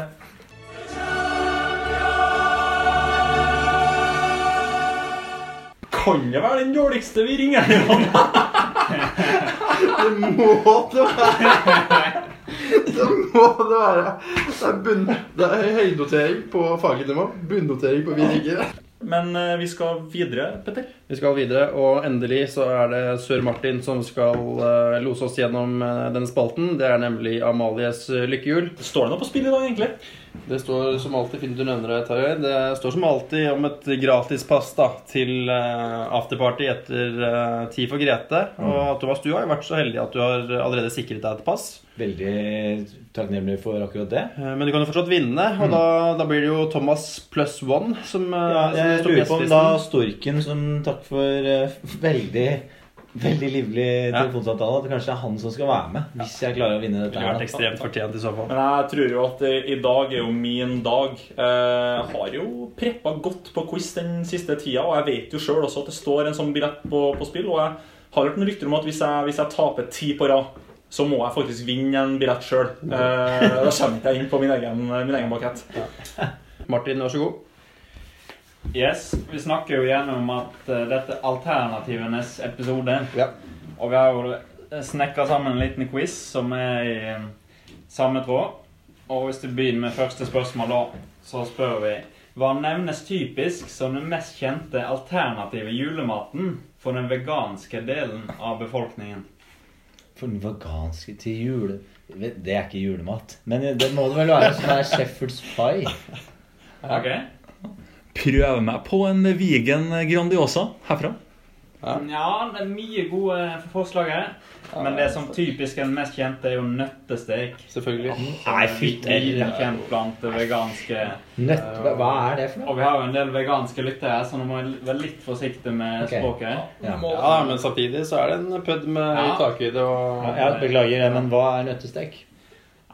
Kan det være den dårligste vi ringer? Det må det være. Det må det være. Det er, bunn, det er høynotering på faglig nivå. Bunnotering på vi ringer. Men eh, vi skal videre, Petter. Vi skal videre, og endelig så er det sør Martin som skal eh, lose oss gjennom eh, denne spalten. Det er nemlig Amalies eh, lykkehjul. Står det noe på spill i dag, egentlig? Det står som alltid fint du nevner det, Tarjei. Det står som alltid om et gratispass da, til eh, afterparty etter ti Tid for Grete. Og Thomas, du har jo vært så heldig at du har allerede sikret deg et pass. Veldig takknemlig for akkurat det. Eh, Men du kan jo fortsatt vinne, og da, da blir det jo Thomas pluss one som, eh, Ja, som jeg lurer på om da. Storken, som takk for eh, veldig Veldig livlig telefonsamtale. At det kanskje er han som skal være med. Hvis jeg klarer å vinne Det dette. ville vært ekstremt fortjent i så fall. Men jeg tror jo at eh, i dag er jo min dag. Jeg har jo preppa godt på quiz den siste tida, og jeg vet jo sjøl også at det står en sånn billett på, på spill. Og jeg har hørt noen rykter om at hvis jeg, hvis jeg taper ti på rad, så må jeg faktisk vinne en billett sjøl. Da kommer jeg ikke inn på min egen, min egen bakett. Martin, vær så god. Yes, vi snakker jo gjennom at uh, dette er alternativenes episode. Ja. Og vi har jo snekra sammen en liten quiz som er i eh, samme tråd. Og hvis du begynner med første spørsmål, da, så spør vi Hva nevnes typisk som den mest kjente alternative julematen for den veganske delen av befolkningen? For den veganske til jule... Det er ikke julemat. Men det må det vel være som er Sheffields pie. Ok? Prøv meg på en vegan Grandiosa herfra. Ja, det er mye gode forslag her. Men det som typisk er den mest kjente, er jo nøttestek. Selvfølgelig. Nei, fytti kjent blant det veganske Nøtt... Hva hva er det for noe? Og vi har jo en del veganske lyttere her, så nå må vi være litt forsiktige med Ok. språket. Ja. Ja, men samtidig så er det en pudd med Ja. høy takhøyde og Ja, beklager, men hva er nøttestek?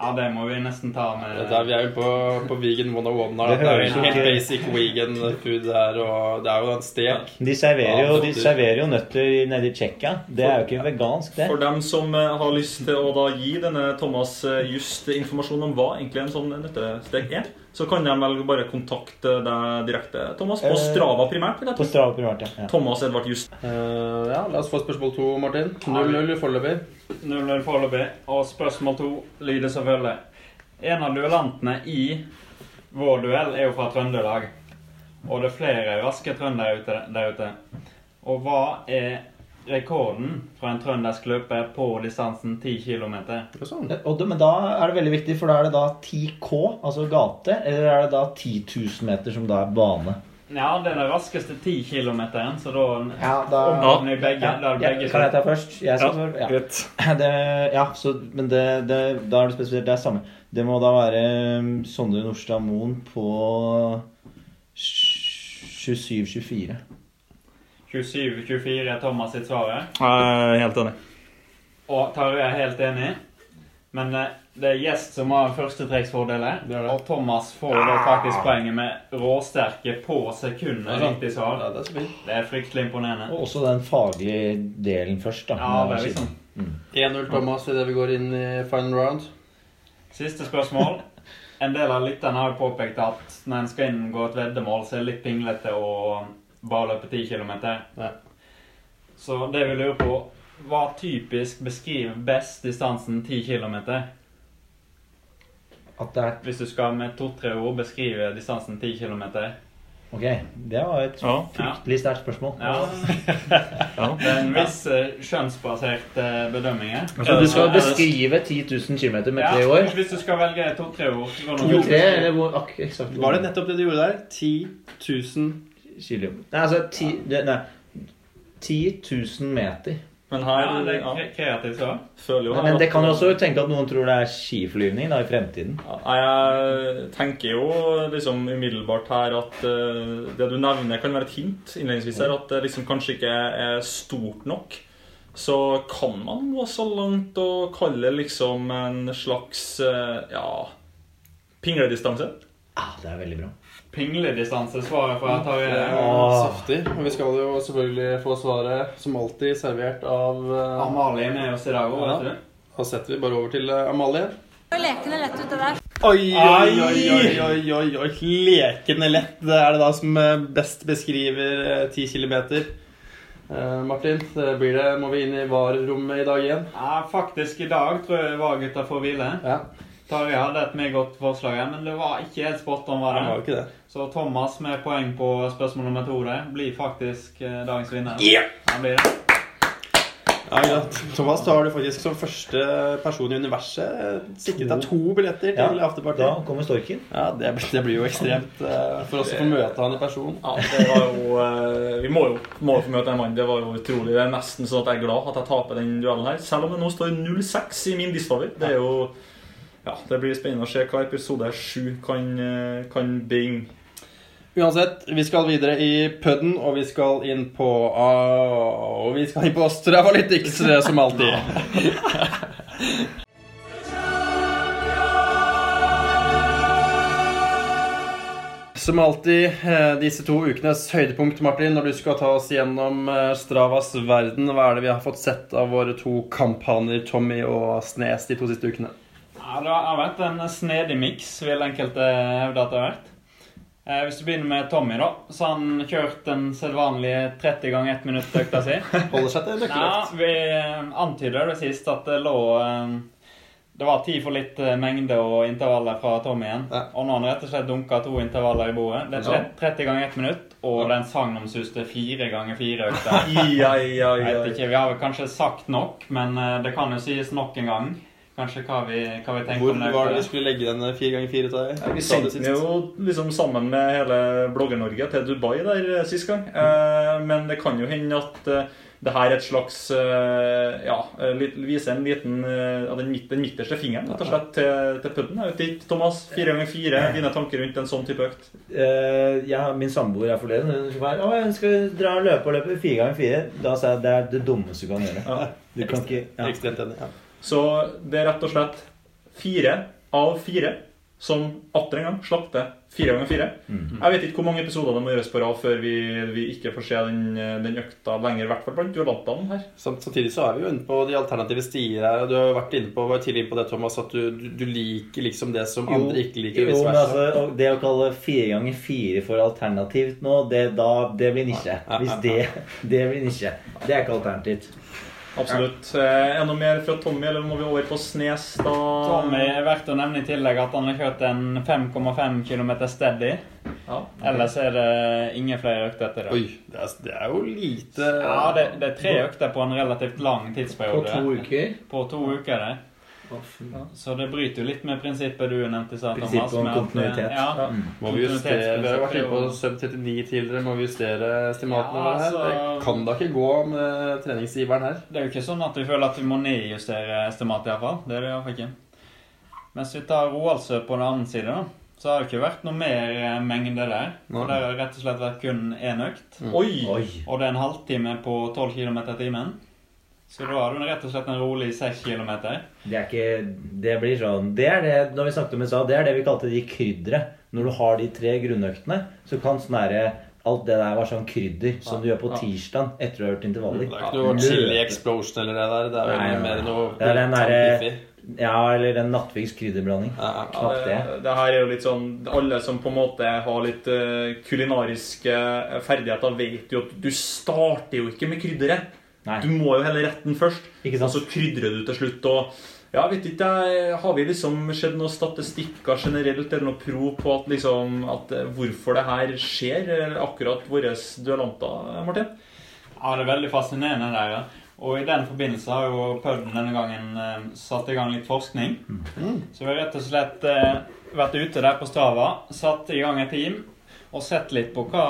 Ja, det må vi nesten ta med Dette vi er jo på, på vegan 101 her. Det Det, er jo helt ikke- basic vegan food her, og det er jo en stek. De serverer, jo, Ja, de serverer jo nøtter nede i Tsjekkia. Det er jo ikke vegansk, det. For dem som eh, har lyst til å da gi denne Thomas eh, just informasjon om hva egentlig en sånn nøttestek er, så kan de vel bare kontakte deg direkte, Thomas, på Eh, Strava primært. vil jeg På. Strava primært, ja. Thomas Edvard Just. Uh, ja, la oss få spørsmål to, Martin. 0-0 foreløpig. 0-0 foreløpig. Og spørsmål to lyder selvfølgelig. En av duellantene i vår duell er jo fra Trøndelag. Og det er flere raske trøndere ute, der ute. Og hva er rekorden fra en trøndersk løper på distansen 10 km? Sånn. Men da er det veldig viktig, for da er det da 10K, altså gate, eller er det da 10 000 meter som da er bane? Ja, det er den raskeste 10 km, så da Ja, da omhavner vi begge. ja, da er ja, begge Kan jeg ta først? Jeg skal Ja, først. Ja. greit. [laughs] Det, ja, så, men det, det, da er det spesifisert. det er samme. Det må da være um, Sondre Nordstad Moen på 27-24. 27-24 er Thomas sitt svar. Er helt enig. Og Tarjei er helt enig. Men eh, det er Gjest som har førstetrekksfordeler. Det er. Og Thomas får da faktisk poenget med råsterke på sekundet. Det er. Riktig svar. Ja, det er. Det er fryktelig imponerende. Og også den faglige delen først, da. Ja, det er liksom 1-0 Thomas idet vi går inn i final round. Siste spørsmål. En del av lytterne har jo påpekt at når en skal inngå et veddemål, så er det litt pinglete å bare løpe 10 km. Ja. Så det vi lurer på Hva typisk beskriver best distansen 10 km? At det er Hvis du skal med to-tre ord beskrive distansen 10 km. Ok, det var et Ja. fryktelig sterkt spørsmål. [laughs] Ja. Det er en viss eh, skjønnsbasert eh, bedømming her. Så du skal beskrive 10 000 km med tre år? Hvis du skal velge to-tre ord så går det To, nok- tre, eller hvor ak eksakt Var det nettopp det du gjorde der? 10 000 km? Nei, altså ti, det, nei, 10 000 meter. Men Ja, det er kreativt svar. føler jo Men, her men det kan jo også tenke at noen tror det er skiflyvning da, i fremtiden. Ja, Jeg tenker jo liksom umiddelbart her at uh, det du nevner, kan være et hint innledningsvis her. At det liksom kanskje ikke er stort nok. Så kan man gå så langt og kalle det liksom en slags uh, ja, pingledistanse. Ah, det er veldig bra. Pingledistanse, svaret fra Tarjei. Åh. Saftig. Og vi skal jo selvfølgelig få svaret, som alltid, servert av uh, Amalie med oss i dag òg, vet du. Da setter vi bare over til uh, Amalie. Lekende lett ut, det der. Oi, oi, oi, oi, oi, oi, oi. Lekende lett. Det er det da som eh, best beskriver ti kilometer. Uh, Martin, blir det, må vi inn i VAR-rommet i dag igjen? Ja, faktisk i dag tror jeg VAR-gutta får hvile. Ja, Tarjei hadde et meget godt forslag, men det var ikke helt spot on. var det var det. jo ikke det. Så Thomas med poeng på spørsmål nummer to der blir faktisk eh, dagens vinner. Ja! Han blir det. Ja, greit. Thomas, da har du faktisk som første person i universet sikret deg to billetter til Ja, afterparty. Da kommer storken. Ja, det, det blir jo ekstremt uh, for oss å få møte han i person. Ja, det var jo uh, Vi må jo må jo få møte en mann. Det var jo utrolig. Det er nesten sånn at jeg er glad at jeg taper den duellen her. Selv om det nå står 0-6 i min disfavor. Det er jo Ja, det blir spennende å se hva episode 7 kan, eh, kan bringe. Uansett, vi skal videre i pudden, og vi skal inn på uh, Og vi skal inn på Stravalytics, som alltid. [laughs] Som alltid eh, disse to ukenes høydepunkt, Martin, når du skal ta oss gjennom eh, Stravas verden. Hva er det vi har fått sett av våre to kamphaner, Tommy og Snes, de to siste ukene? Ja, Det har vært en snedig miks, vil enkelte hevde at det har vært. Eh, hvis du begynner med Tommy, da, så han kjørt den sedvanlige 30 ganger 1 minutt-økta si. [laughs] Holder seg til Ja, vi eh, antyder det sist at det lå eh, Det var tid for litt eh, mengde og intervaller fra Tommy igjen. Ja. Og nå har han rett og slett dunka to intervaller i bordet. Det er 30 ganger 1 minutt, og den sagnomsuste 4 ganger 4-økta. Ja, ja, Jeg vet ikke, Vi har vel kanskje sagt nok, men det kan jo sies nok en gang. Kanskje hva vi, hva vi tenker Hvor om det. var det vi skulle legge den fire ganger fire til deg? Vi sendte den jo liksom sammen med hele Blogger-Norge til Dubai der eh, sist gang. Eh, men det kan jo hende at eh, det her er et slags eh, Ja, viser en liten av den, midt, den midterste fingeren rett og slett til, til pudden. Jeg vet ikke, Thomas, fire ganger fire, dine tanker rundt en sånn type økt? Eh, ja, min samboer er forleden. Hun sa at hun skulle dra og løpe og løpe fire ganger fire. Da sa jeg at det er det dummeste du kan gjøre. Ja. Du kan ikke ja. Ekstremt enig. Ja. Så det er rett og slett fire av fire som atter en gang slapp til fire ganger fire. Mm. Jeg vet ikke hvor mange episoder det må gjøres på rad før vi, vi ikke får se den, den økta lenger, i hvert fall blant duellantene her. Samtidig så er vi jo inne på de alternative stier her. og Du har jo vært inne på, var tidlig inne på det, Thomas, at du, du, du liker liksom det som andre ikke liker. jo, men altså, det å kalle fire ganger fire for alternativt nå, det, da, det blir nisje. Hvis det, [laughs] det blir nisje. Det er ikke alternativt. Absolutt. Ja. Er det noe mer fra Tommy, eller må vi over på Snes, da? Tommy er verdt å nevne i tillegg at han har kjørt en 5,5 km steady. Ja. Ellers er det ingen flere økter etter det. Oi, det er, det er jo lite Ja, det, det er tre økter på en relativt lang tidsperiode. På to uker. På to uker, det. Så det bryter jo litt med prinsippet du nevnte Sa, prinsippet Thomas. Om kontinuitet. at. Ja, Ja. Må vi justere, Vi har vært inne på kontinuitetsprinsippet er jo- sub 39 tidligere. Må vi justere estimatene Ja, her? altså- Det kan da ikke gå med treningsgiveren her. Det er jo ikke sånn at vi føler at vi må nedjustere estimatet, iallfall. Det er det iallfall ikke. Mens vi tar Roaldsø på den andre side, da, så har det ikke vært noe mer eh, mengde der. For det har rett og slett vært kun én økt. Oi! Oi. Og det er en halvtime på 12 km i timen. Så da har du rett og slett en rolig 6 km. Det er ikke Det blir sånn Det er det når vi snakket om USA, det er det vi kalte de kryddere. Når du har de tre grunnøktene, så kan sånn herre Alt det der var sånn krydder som du gjør på tirsdag etter du har hørt intervaller. Det er ikke noe chili explosion eller det der. Det er jo mer noe Det er den der. Ja, eller en Nattviks krydderblanding. Ja, ja. Ja, Knapt det. det, her er jo litt sånn Alle som på en måte har litt eh, kulinariske ferdigheter, vet jo at du starter jo ikke med krydderet. Nei. Du må jo hele retten først, Ikke og så krydrer du til slutt. og ja, vet ikke, Har vi liksom sett noen statistikker generelt eller noe prov på at liksom, at eh, hvorfor det her skjer, eh, akkurat våre duellanter, Martin? Ja, det er veldig fascinerende der, ja. Og i den forbindelse har jo Pudden denne gangen eh, satt i gang litt forskning. Så vi har rett og slett eh, vært ute der på Strava, satt i gang et team og sett litt på hva,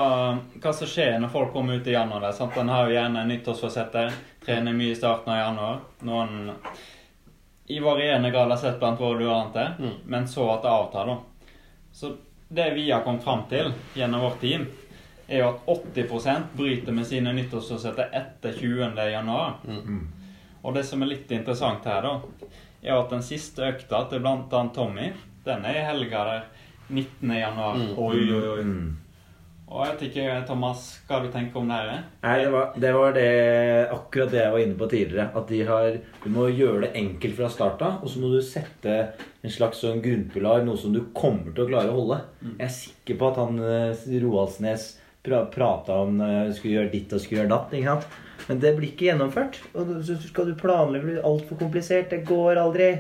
hva som skjer når folk kommer ut i januar. Der, sant? En har jo gjerne nyttårsforsetter, trener mye i starten av januar. Noen i varierende grad har sett blant våre duellanter, men så at det avtar, da. Så det vi har kommet fram til gjennom vårt team, er jo at 80% bryter med sine nyttårsforsetter etter 20. januar. Og det som er litt interessant her, da, er at den siste økta til annet Tommy, den er i helga der 19. januar. Oi, oi, oi. Mm. Og jeg tenker, Thomas, hva du tenker om det her? Nei, det var, det var det akkurat det jeg var inne på tidligere. At de har Du må gjøre det enkelt fra start av, og så må du sette en slags sånn grunnpilar, noe som du kommer til å klare å holde. Jeg er sikker på at han eh, Roaldsnes pra, prata om eh, skulle gjøre ditt og skulle gjøre datt. ikke sant? Men det blir ikke gjennomført. Og så skal du planlegge det altfor komplisert. Det går aldri.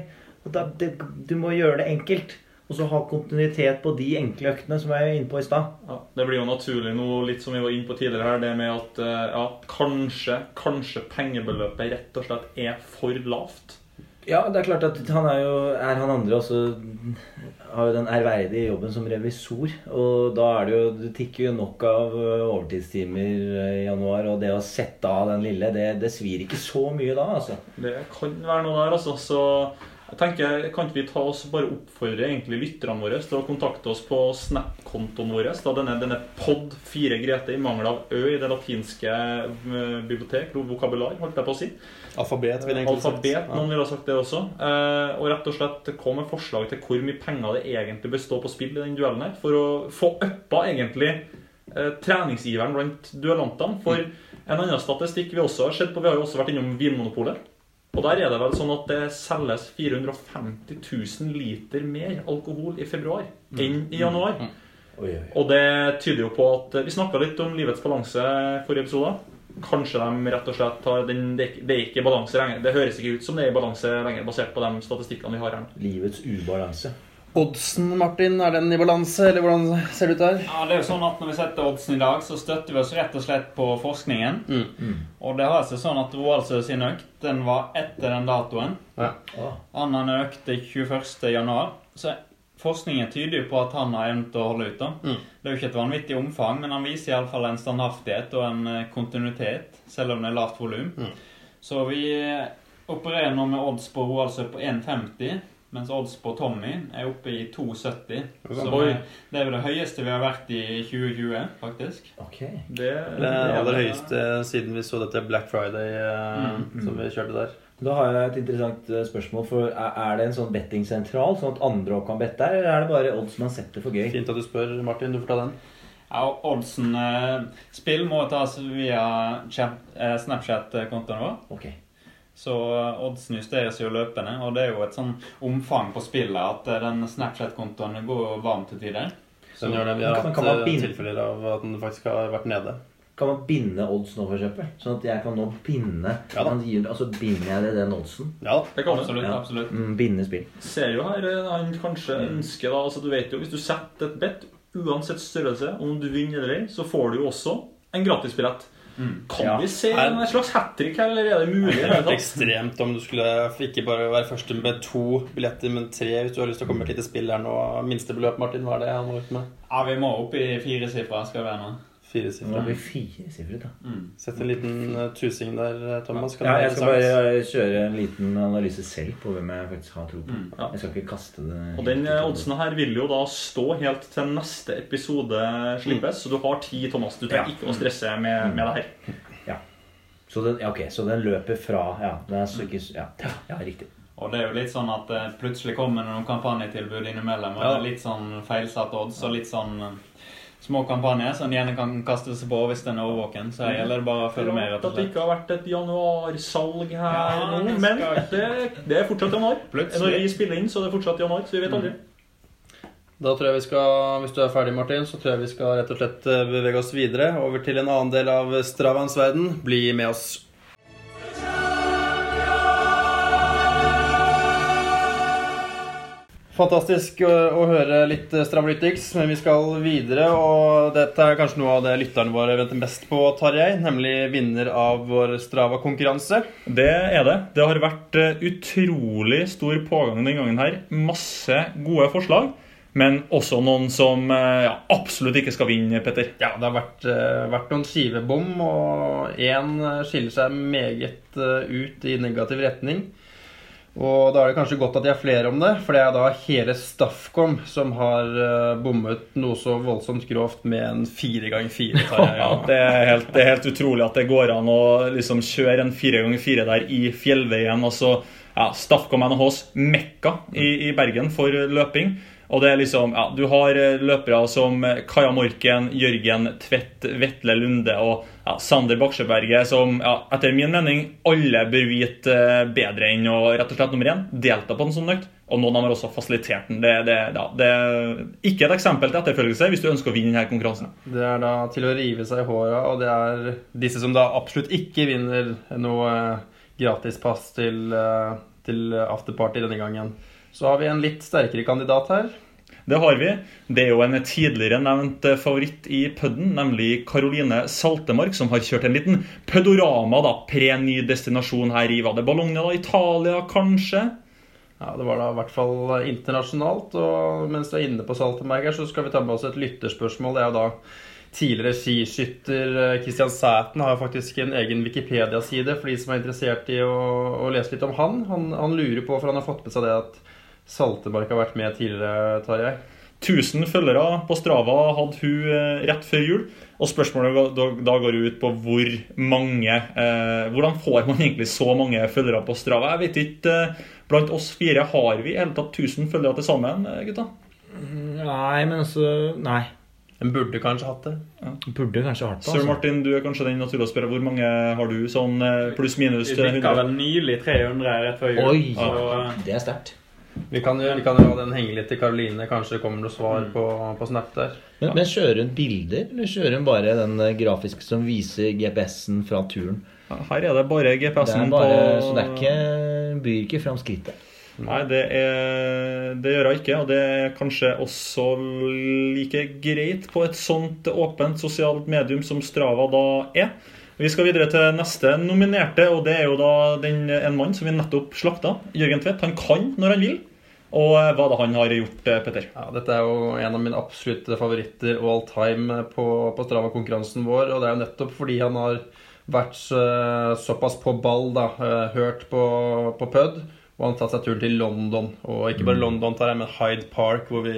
Da, det, du må gjøre det enkelt. Og så ha kontinuitet på de enkle øktene som jeg var inne på i stad. Ja, det blir jo naturlig nå, litt som vi var inne på tidligere her, det med at eh, ja, kanskje, kanskje pengebeløpet rett og slett er for lavt. Ja, det er klart at han er jo er han andre også har jo den ærverdige jobben som revisor. Og da er det jo Det tikker jo nok av overtidstimer i januar. Og det å sette av den lille, det, det svir ikke så mye da, altså. Det kan være noe der, altså. Så jeg tenker, kan ikke vi ta oss bare oppfordre egentlig lytterne våre til å kontakte oss på Snap-kontoen vår? Da denne, denne pod 4 Grete i mangel av ø i det latinske eh, bibliotek, vokabular, holdt jeg på å si. Alfabet, vil jeg egentlig sagt. Noen ville ha sagt det også. Eh, og rett og slett kom med forslag til hvor mye penger det egentlig bør stå på spill i den duellen her, for å få uppa egentlig eh, treningsiveren blant duellantene. For en annen statistikk vi også har sett på, vi har jo også vært innom Vinmonopolet. Og der er det vel sånn at det selges 450 000 liter mer alkohol i februar enn i januar. Oi, oi. Og det tyder jo på at Vi snakka litt om livets balanse forrige episode. Kanskje de rett og slett har den, det, er ikke- balanse lenger. Det høres ikke ut som det er i balanse lenger, basert på de statistikkene vi har her. Livets ubalanse. Oddsen, Martin, er den i balanse, eller hvordan ser det ut der? Ja, det er jo sånn at Når vi setter oddsen i dag, så støtter vi oss rett og slett på forskningen. Mm. Og det har seg sånn at Roaldsø sin økt den var etter den datoen. Ja. ja. Han økte 21. januar. Så forskningen tyder jo på at han har evnet å holde ut. da. Mm. Det er jo ikke et vanvittig omfang, men han viser iallfall en standhaftighet og en eh, kontinuitet, selv om det er lavt volum. Mm. Så vi eh, opererer nå med odds på Roaldsø på 1,50. Mens odds på Tommy er oppe i 2,70. Så Oi. eh, det er vel det høyeste vi har vært i 2020, faktisk. ok. Det, Det aller høyeste siden vi så dette Black Friday eh, Mm. som vi kjørte der. Da har jeg et interessant spørsmål. For er, er det en sånn bettingsentral, sånn at andre også kan bette der, eller er det bare odds man setter for gøy? Fint at du spør, Martin. Du får ta den. Ja, oddsen eh, Spill må tas via eh, Snapchat-kontoen vår. Ok. Så eh, oddsen justeres jo løpende, og det er jo et sånn omfang på spillet at eh, den Snapchat-kontoen går varm til tider. Den gjør det. Vi har hatt kan man eh, binde- tilfeller av at den faktisk har vært nede. Kan man binde odds nå, for eksempel? Sånn at jeg kan nå binde Ja Altså binder jeg det den oddsen? Ja det kan. Absolutt. Ja. absolutt. Mm, binde spill. ser jo her han kanskje ønsker da, altså du vet jo, Hvis du setter et bet, uansett størrelse, om du vinner eller ei, så får du jo også en gratisbillett. Kan Ja. vi se Her- en slags hat trick her, eller er det mulig? Det er hadde vært ekstremt om du skulle ikke bare være første med to billetter, men tre hvis du har lyst til å komme med et lite spill her nå. Minstebeløp, Martin, hva er det han har gjort med? Ja, vi må opp i fire sifre, skal vi være nå. Sifre. blir firesifret, da. Sett en liten eh, tusing der, eh, Thomas. Kan Ja, jeg skal bare kjøre en liten analyse selv på hvem jeg faktisk har tro på. ja. Jeg skal ikke kaste det Og den oddsen her vil jo da stå helt til neste episode slippes, så du har tid, Thomas. Du trenger Ja. ikke å stresse med, med det her. Så den, ja, ok, så den løper fra Ja, den er så ikke Ja, ja riktig. Og det er jo litt sånn at det plutselig kommer det noen kampanjetilbud innimellom. Og Ja. det er litt sånn feilsatt odds og litt sånn små kampanjer som de gjerne kan kaste seg på hvis den er overvåken. Så her gjelder det bare å følge med, rett At det ikke har vært et januarsalg her Ja, nå, men det, det er fortsatt januar. Plutselig. Når vi spiller inn, så er det fortsatt januar, så vi vet aldri. Da tror jeg vi skal, Hvis du er ferdig, Martin, så tror jeg vi skal rett og slett eh, bevege oss videre over til en annen del av Stravans verden. Bli med oss. Fantastisk å, å høre litt eh, Stravalytics, men vi skal videre. Og dette er kanskje noe av det lytterne våre venter mest på, Tarjei. Nemlig vinner av vår Strava-konkurranse. Det er det. Det har vært eh, utrolig stor pågang denne gangen her. Masse gode forslag. Men også noen som eh, ja, absolutt ikke skal vinne, Petter. Ja, det har vært, eh, vært noen skivebom, og én skiller seg meget eh, ut i negativ retning. Og da er det kanskje godt at de er flere om det, for det er da hele Staffcom som har eh, bommet noe så voldsomt grovt med en fire ganger fire. Det, er helt, utrolig at det går an å liksom kjøre en fire ganger fire der i fjellveien. Altså, ja, Staffcom NHHs mekka i, i Bergen for løping. Og det er liksom, ja, Du har eh, løpere som eh, Kaja Morken, Jørgen Tvedt, Vetle Lunde og ja, Sander Baksjøberget, som ja, etter min mening alle bør vite eh, bedre enn å rett og slett nummer én, delta på en sånn økt. Og noen av dem har også fasilitert den. Det, det, ja, det er ikke et eksempel til etterfølgelse hvis du ønsker å vinne denne konkurransen. Det er da til å rive seg i håra, og det er disse som da absolutt ikke vinner noe gratispass til, til afterparty denne gangen. Så har vi en litt sterkere kandidat her. Det har vi. Det er jo en tidligere nevnt eh, favoritt i pudden, nemlig Caroline Saltemark, som har kjørt en liten pødorama, da, pre-ny destinasjon her i Var det Bologna, da? Italia, kanskje? Ja, Det var da i hvert fall internasjonalt. Og mens du er inne på Saltemark, her, så skal vi ta med oss et lytterspørsmål. Det er jo da tidligere skiskytter Kristian Christian Sæten har faktisk en egen Wikipedia-side for de som er interessert i å, å lese litt om han. han. Han lurer på, for han har fått med seg det at Saltemark har vært med tidligere, Tarjei. 1000 følgere på Strava hadde hun eh, rett før jul. Og spørsmålet da, går ut på hvor mange eh, Hvordan får man egentlig så mange følgere på Strava? Jeg vet ikke. Eh, blant oss fire har vi i hele tatt 1000 følgere til sammen, eh, gutta? Nei, men altså Nei. En burde kanskje hatt det. Burde kanskje hatt det. Sir Altså. Martin, du er kanskje den naturlige å spørre. Hvor mange har du? Sånn pluss-minus Vi fikk bikka 100? vel nylig 300 rett før jul. Oi! Så, eh, Det er sterkt. Vi kan jo, vi kan jo ha den henge litt til Karoline. Kanskje det kommer noe svar på, på Snap der. Men, men kjører hun bilder, eller kjører hun bare den eh, grafiske som viser GPS-en fra turen? Her er det bare GPS-en på Så det er ikke, byr ikke fram skrittet. Nei, det, er, det gjør hun ikke. Og det er kanskje også like greit på et sånt åpent sosialt medium som Strava da er. Vi skal videre til neste nominerte, og det er jo da den, en mann som vi nettopp slakta. Jørgen Tvedt. Han kan når han vil. Og eh, hva da han har gjort, eh, Petter? Ja, Dette er jo en av mine absolutte favoritter all time på, på Strava-konkurransen vår. Og det er jo nettopp fordi han har vært eh, såpass på ball, da, hørt på, på PUD. Og han tar seg turen til London. Og ikke bare London, tar jeg, men Hyde Park, hvor vi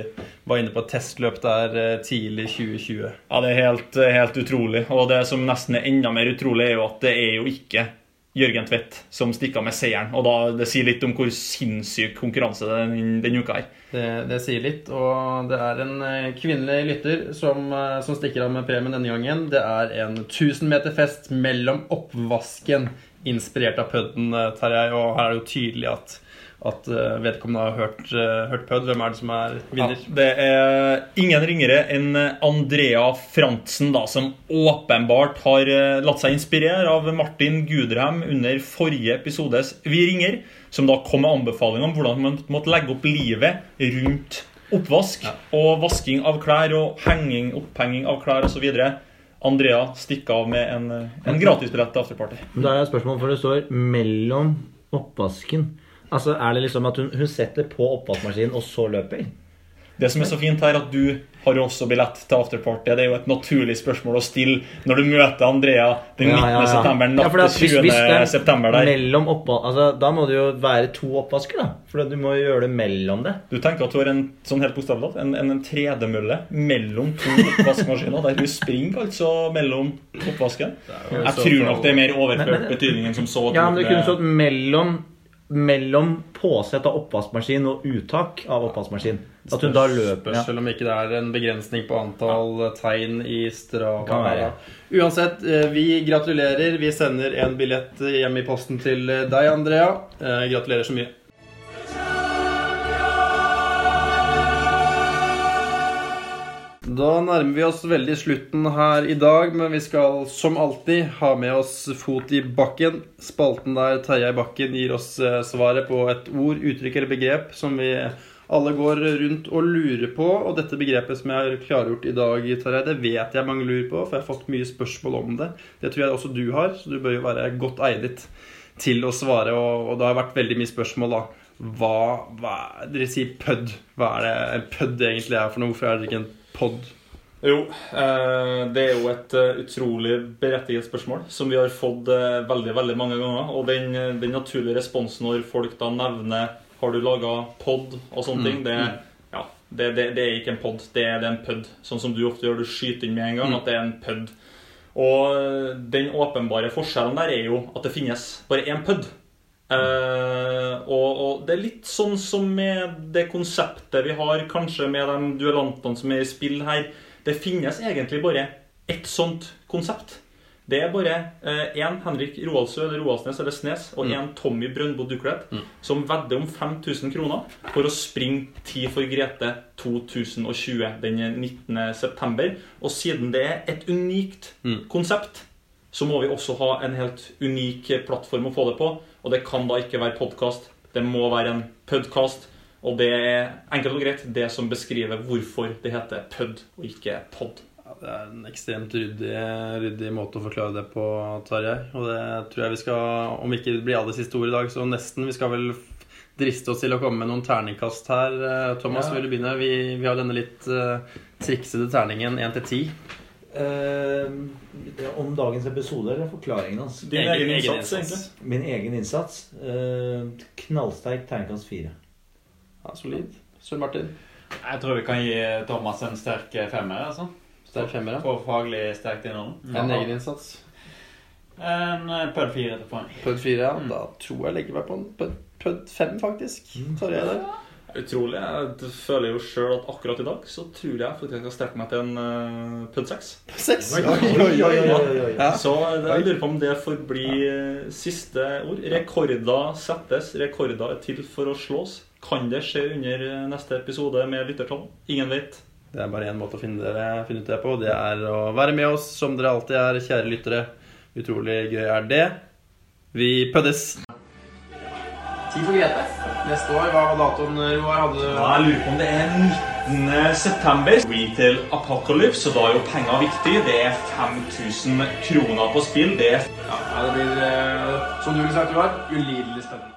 var inne på et testløp der eh, tidlig 2020. Ja, Det er helt, helt utrolig. Og det som nesten er enda mer utrolig, er jo at det er jo ikke Jørgen Tvedt som stikker med seieren. Og da, Det sier litt om hvor sinnssyk konkurranse den, denne uka er. Det, det sier litt. Og det er en eh, kvinnelig lytter som, eh, som stikker av med premien denne gangen. Det er en 1000 meter fest mellom oppvasken, inspirert av pudden, Terjei. Tarjei. Og her er det jo tydelig at, at eh, vedkommende har hørt, eh, hørt pud. Hvem er det som er Ja, vinner? det er ingen ringere enn Andrea Frantzen, da, som åpenbart har eh, latt seg inspirere av Martin Gudrem under forrige episodes Vi ringer, som da kom med anbefaling om hvordan man måtte legge opp livet rundt oppvask og vasking av klær og henging, opphenging av klær osv. Andrea stikke av med en, en gratisbillett til afterparty. Da er et spørsmål, for det står 'mellom oppvasken'. Altså, Er det liksom at hun, hun setter på oppvaskmaskinen og så løper? Det som er så fint her, at du har jo også billett til afterparty. Det er jo et naturlig spørsmål å stille når du møter Andrea den 19. september, natt Ja, for at til hvis- 20. hvis det er september der. Mellom oppva altså, da må det jo være to oppvasker, da. For du må jo gjøre det mellom det. Du tenker at du har en sånn helt bokstavelig talt, en, en, en tredemølle mellom to oppvaskmaskiner, der du springer altså mellom oppvasken. Jeg tror nok det er mer overført betydning enn som så. Ja, men det kunne stått mellom mellom påsett av oppvaskmaskin og uttak av oppvaskmaskin. At hun da løper. Ja. Selv om ikke det er en begrensning på antall tegn i Strava. Ja. Uansett, eh, vi gratulerer. Vi sender en billett hjem i posten til eh, deg, Andrea. Eh, Gratulerer så mye. Da nærmer vi oss veldig slutten her i dag, men vi skal som alltid ha med oss fot i bakken. Spalten der Tarjei Bakken gir oss eh, svaret på et ord, uttrykk eller begrep som vi alle går rundt og lurer på. Og dette begrepet som jeg har klargjort i dag, Tarjei, det vet jeg mange lurer på, for jeg har fått mye spørsmål om det. Det tror jeg også du har, så du bør jo være godt eidet til å svare. Og det har vært veldig mye spørsmål, da. Hva, hva Dere sier pødd. Hva er det en pødd egentlig er for noe? Hvorfor er det ikke en pod? Jo, eh, det er jo et eh, utrolig berettiget spørsmål som vi har fått eh, veldig veldig mange ganger. Og den, den naturlige responsen når folk da nevner Har du laga pod og sånne ting, det, ja, det, det, det er ikke en pod, det er en pud. Sånn som du ofte gjør, du skyter inn med en gang at det er en pud. Og den åpenbare forskjellen der er jo at det finnes bare én pud. Eh, og, og det er litt sånn som med det konseptet vi har kanskje med de duellantene som er i spill her. Det finnes egentlig bare ett sånt konsept. Det er bare én Henrik Roaldsø eller Roaldsnes eller Snes og én Tommy Brøndbo Duklet som vedder om 5000 kroner for å springe Tid for Grete 2020 den 19. september. Og siden det er et unikt konsept, så må vi også ha en helt unik plattform å få det på. Og det kan da ikke være podkast. Det må være en podkast. Og det er enkelt og greit det som beskriver hvorfor det heter pud og ikke pod. Ja, det er en ekstremt ryddig, ryddig måte å forklare det på, Tarjei. Og det tror jeg vi skal, om ikke det blir aller siste ord i dag, så nesten. Vi skal vel driste oss til å komme med noen terningkast her. Eh, Thomas, Ja. vil du begynne? Vi, vi har denne litt uh, triksede terningen 1 til 10. Eh, om dagens episode eller forklaringen hans? Din egen, innsats, egentlig. Min egen innsats. Eh, knallsterk terningkast fire. Ja, solid. Sør Martin. Jeg tror vi kan gi Thomas en sterk femmer. altså. Sterk femmer, ja. For faglig sterkt innhold. En egen innsats. En pødd pøl fire til poeng. Pødd 4, ja. Da tror jeg jeg legger meg på en pud 5, faktisk. Tarjei der. Utrolig. Jeg føler jo sjøl at akkurat i dag så tror jeg faktisk jeg skal strekke meg til en uh, pud 6. 6. Oi, oi, oi, oi, oi. Ja. Så jeg lurer på om det får bli eh, siste ord. Rekorder settes. Rekorder er til for å slås. Kan det skje under eh, neste episode med lyttertall? Ingen vet. Det er bare én måte å finne, dere, finne ut det på. Det er å være med oss som dere alltid er, kjære lyttere. Utrolig gøy er det. Vi pøddes. Tid for Grete. Neste år, hva var datoen, Roar? Hadde du jeg lurer på om det er 19. september. Retail Apocalypse, og da er jo penger viktig. Det er 5000 kroner på spill. Det er Ja, det blir, eh, som du ville sagt, Roar, ulidelig spennende.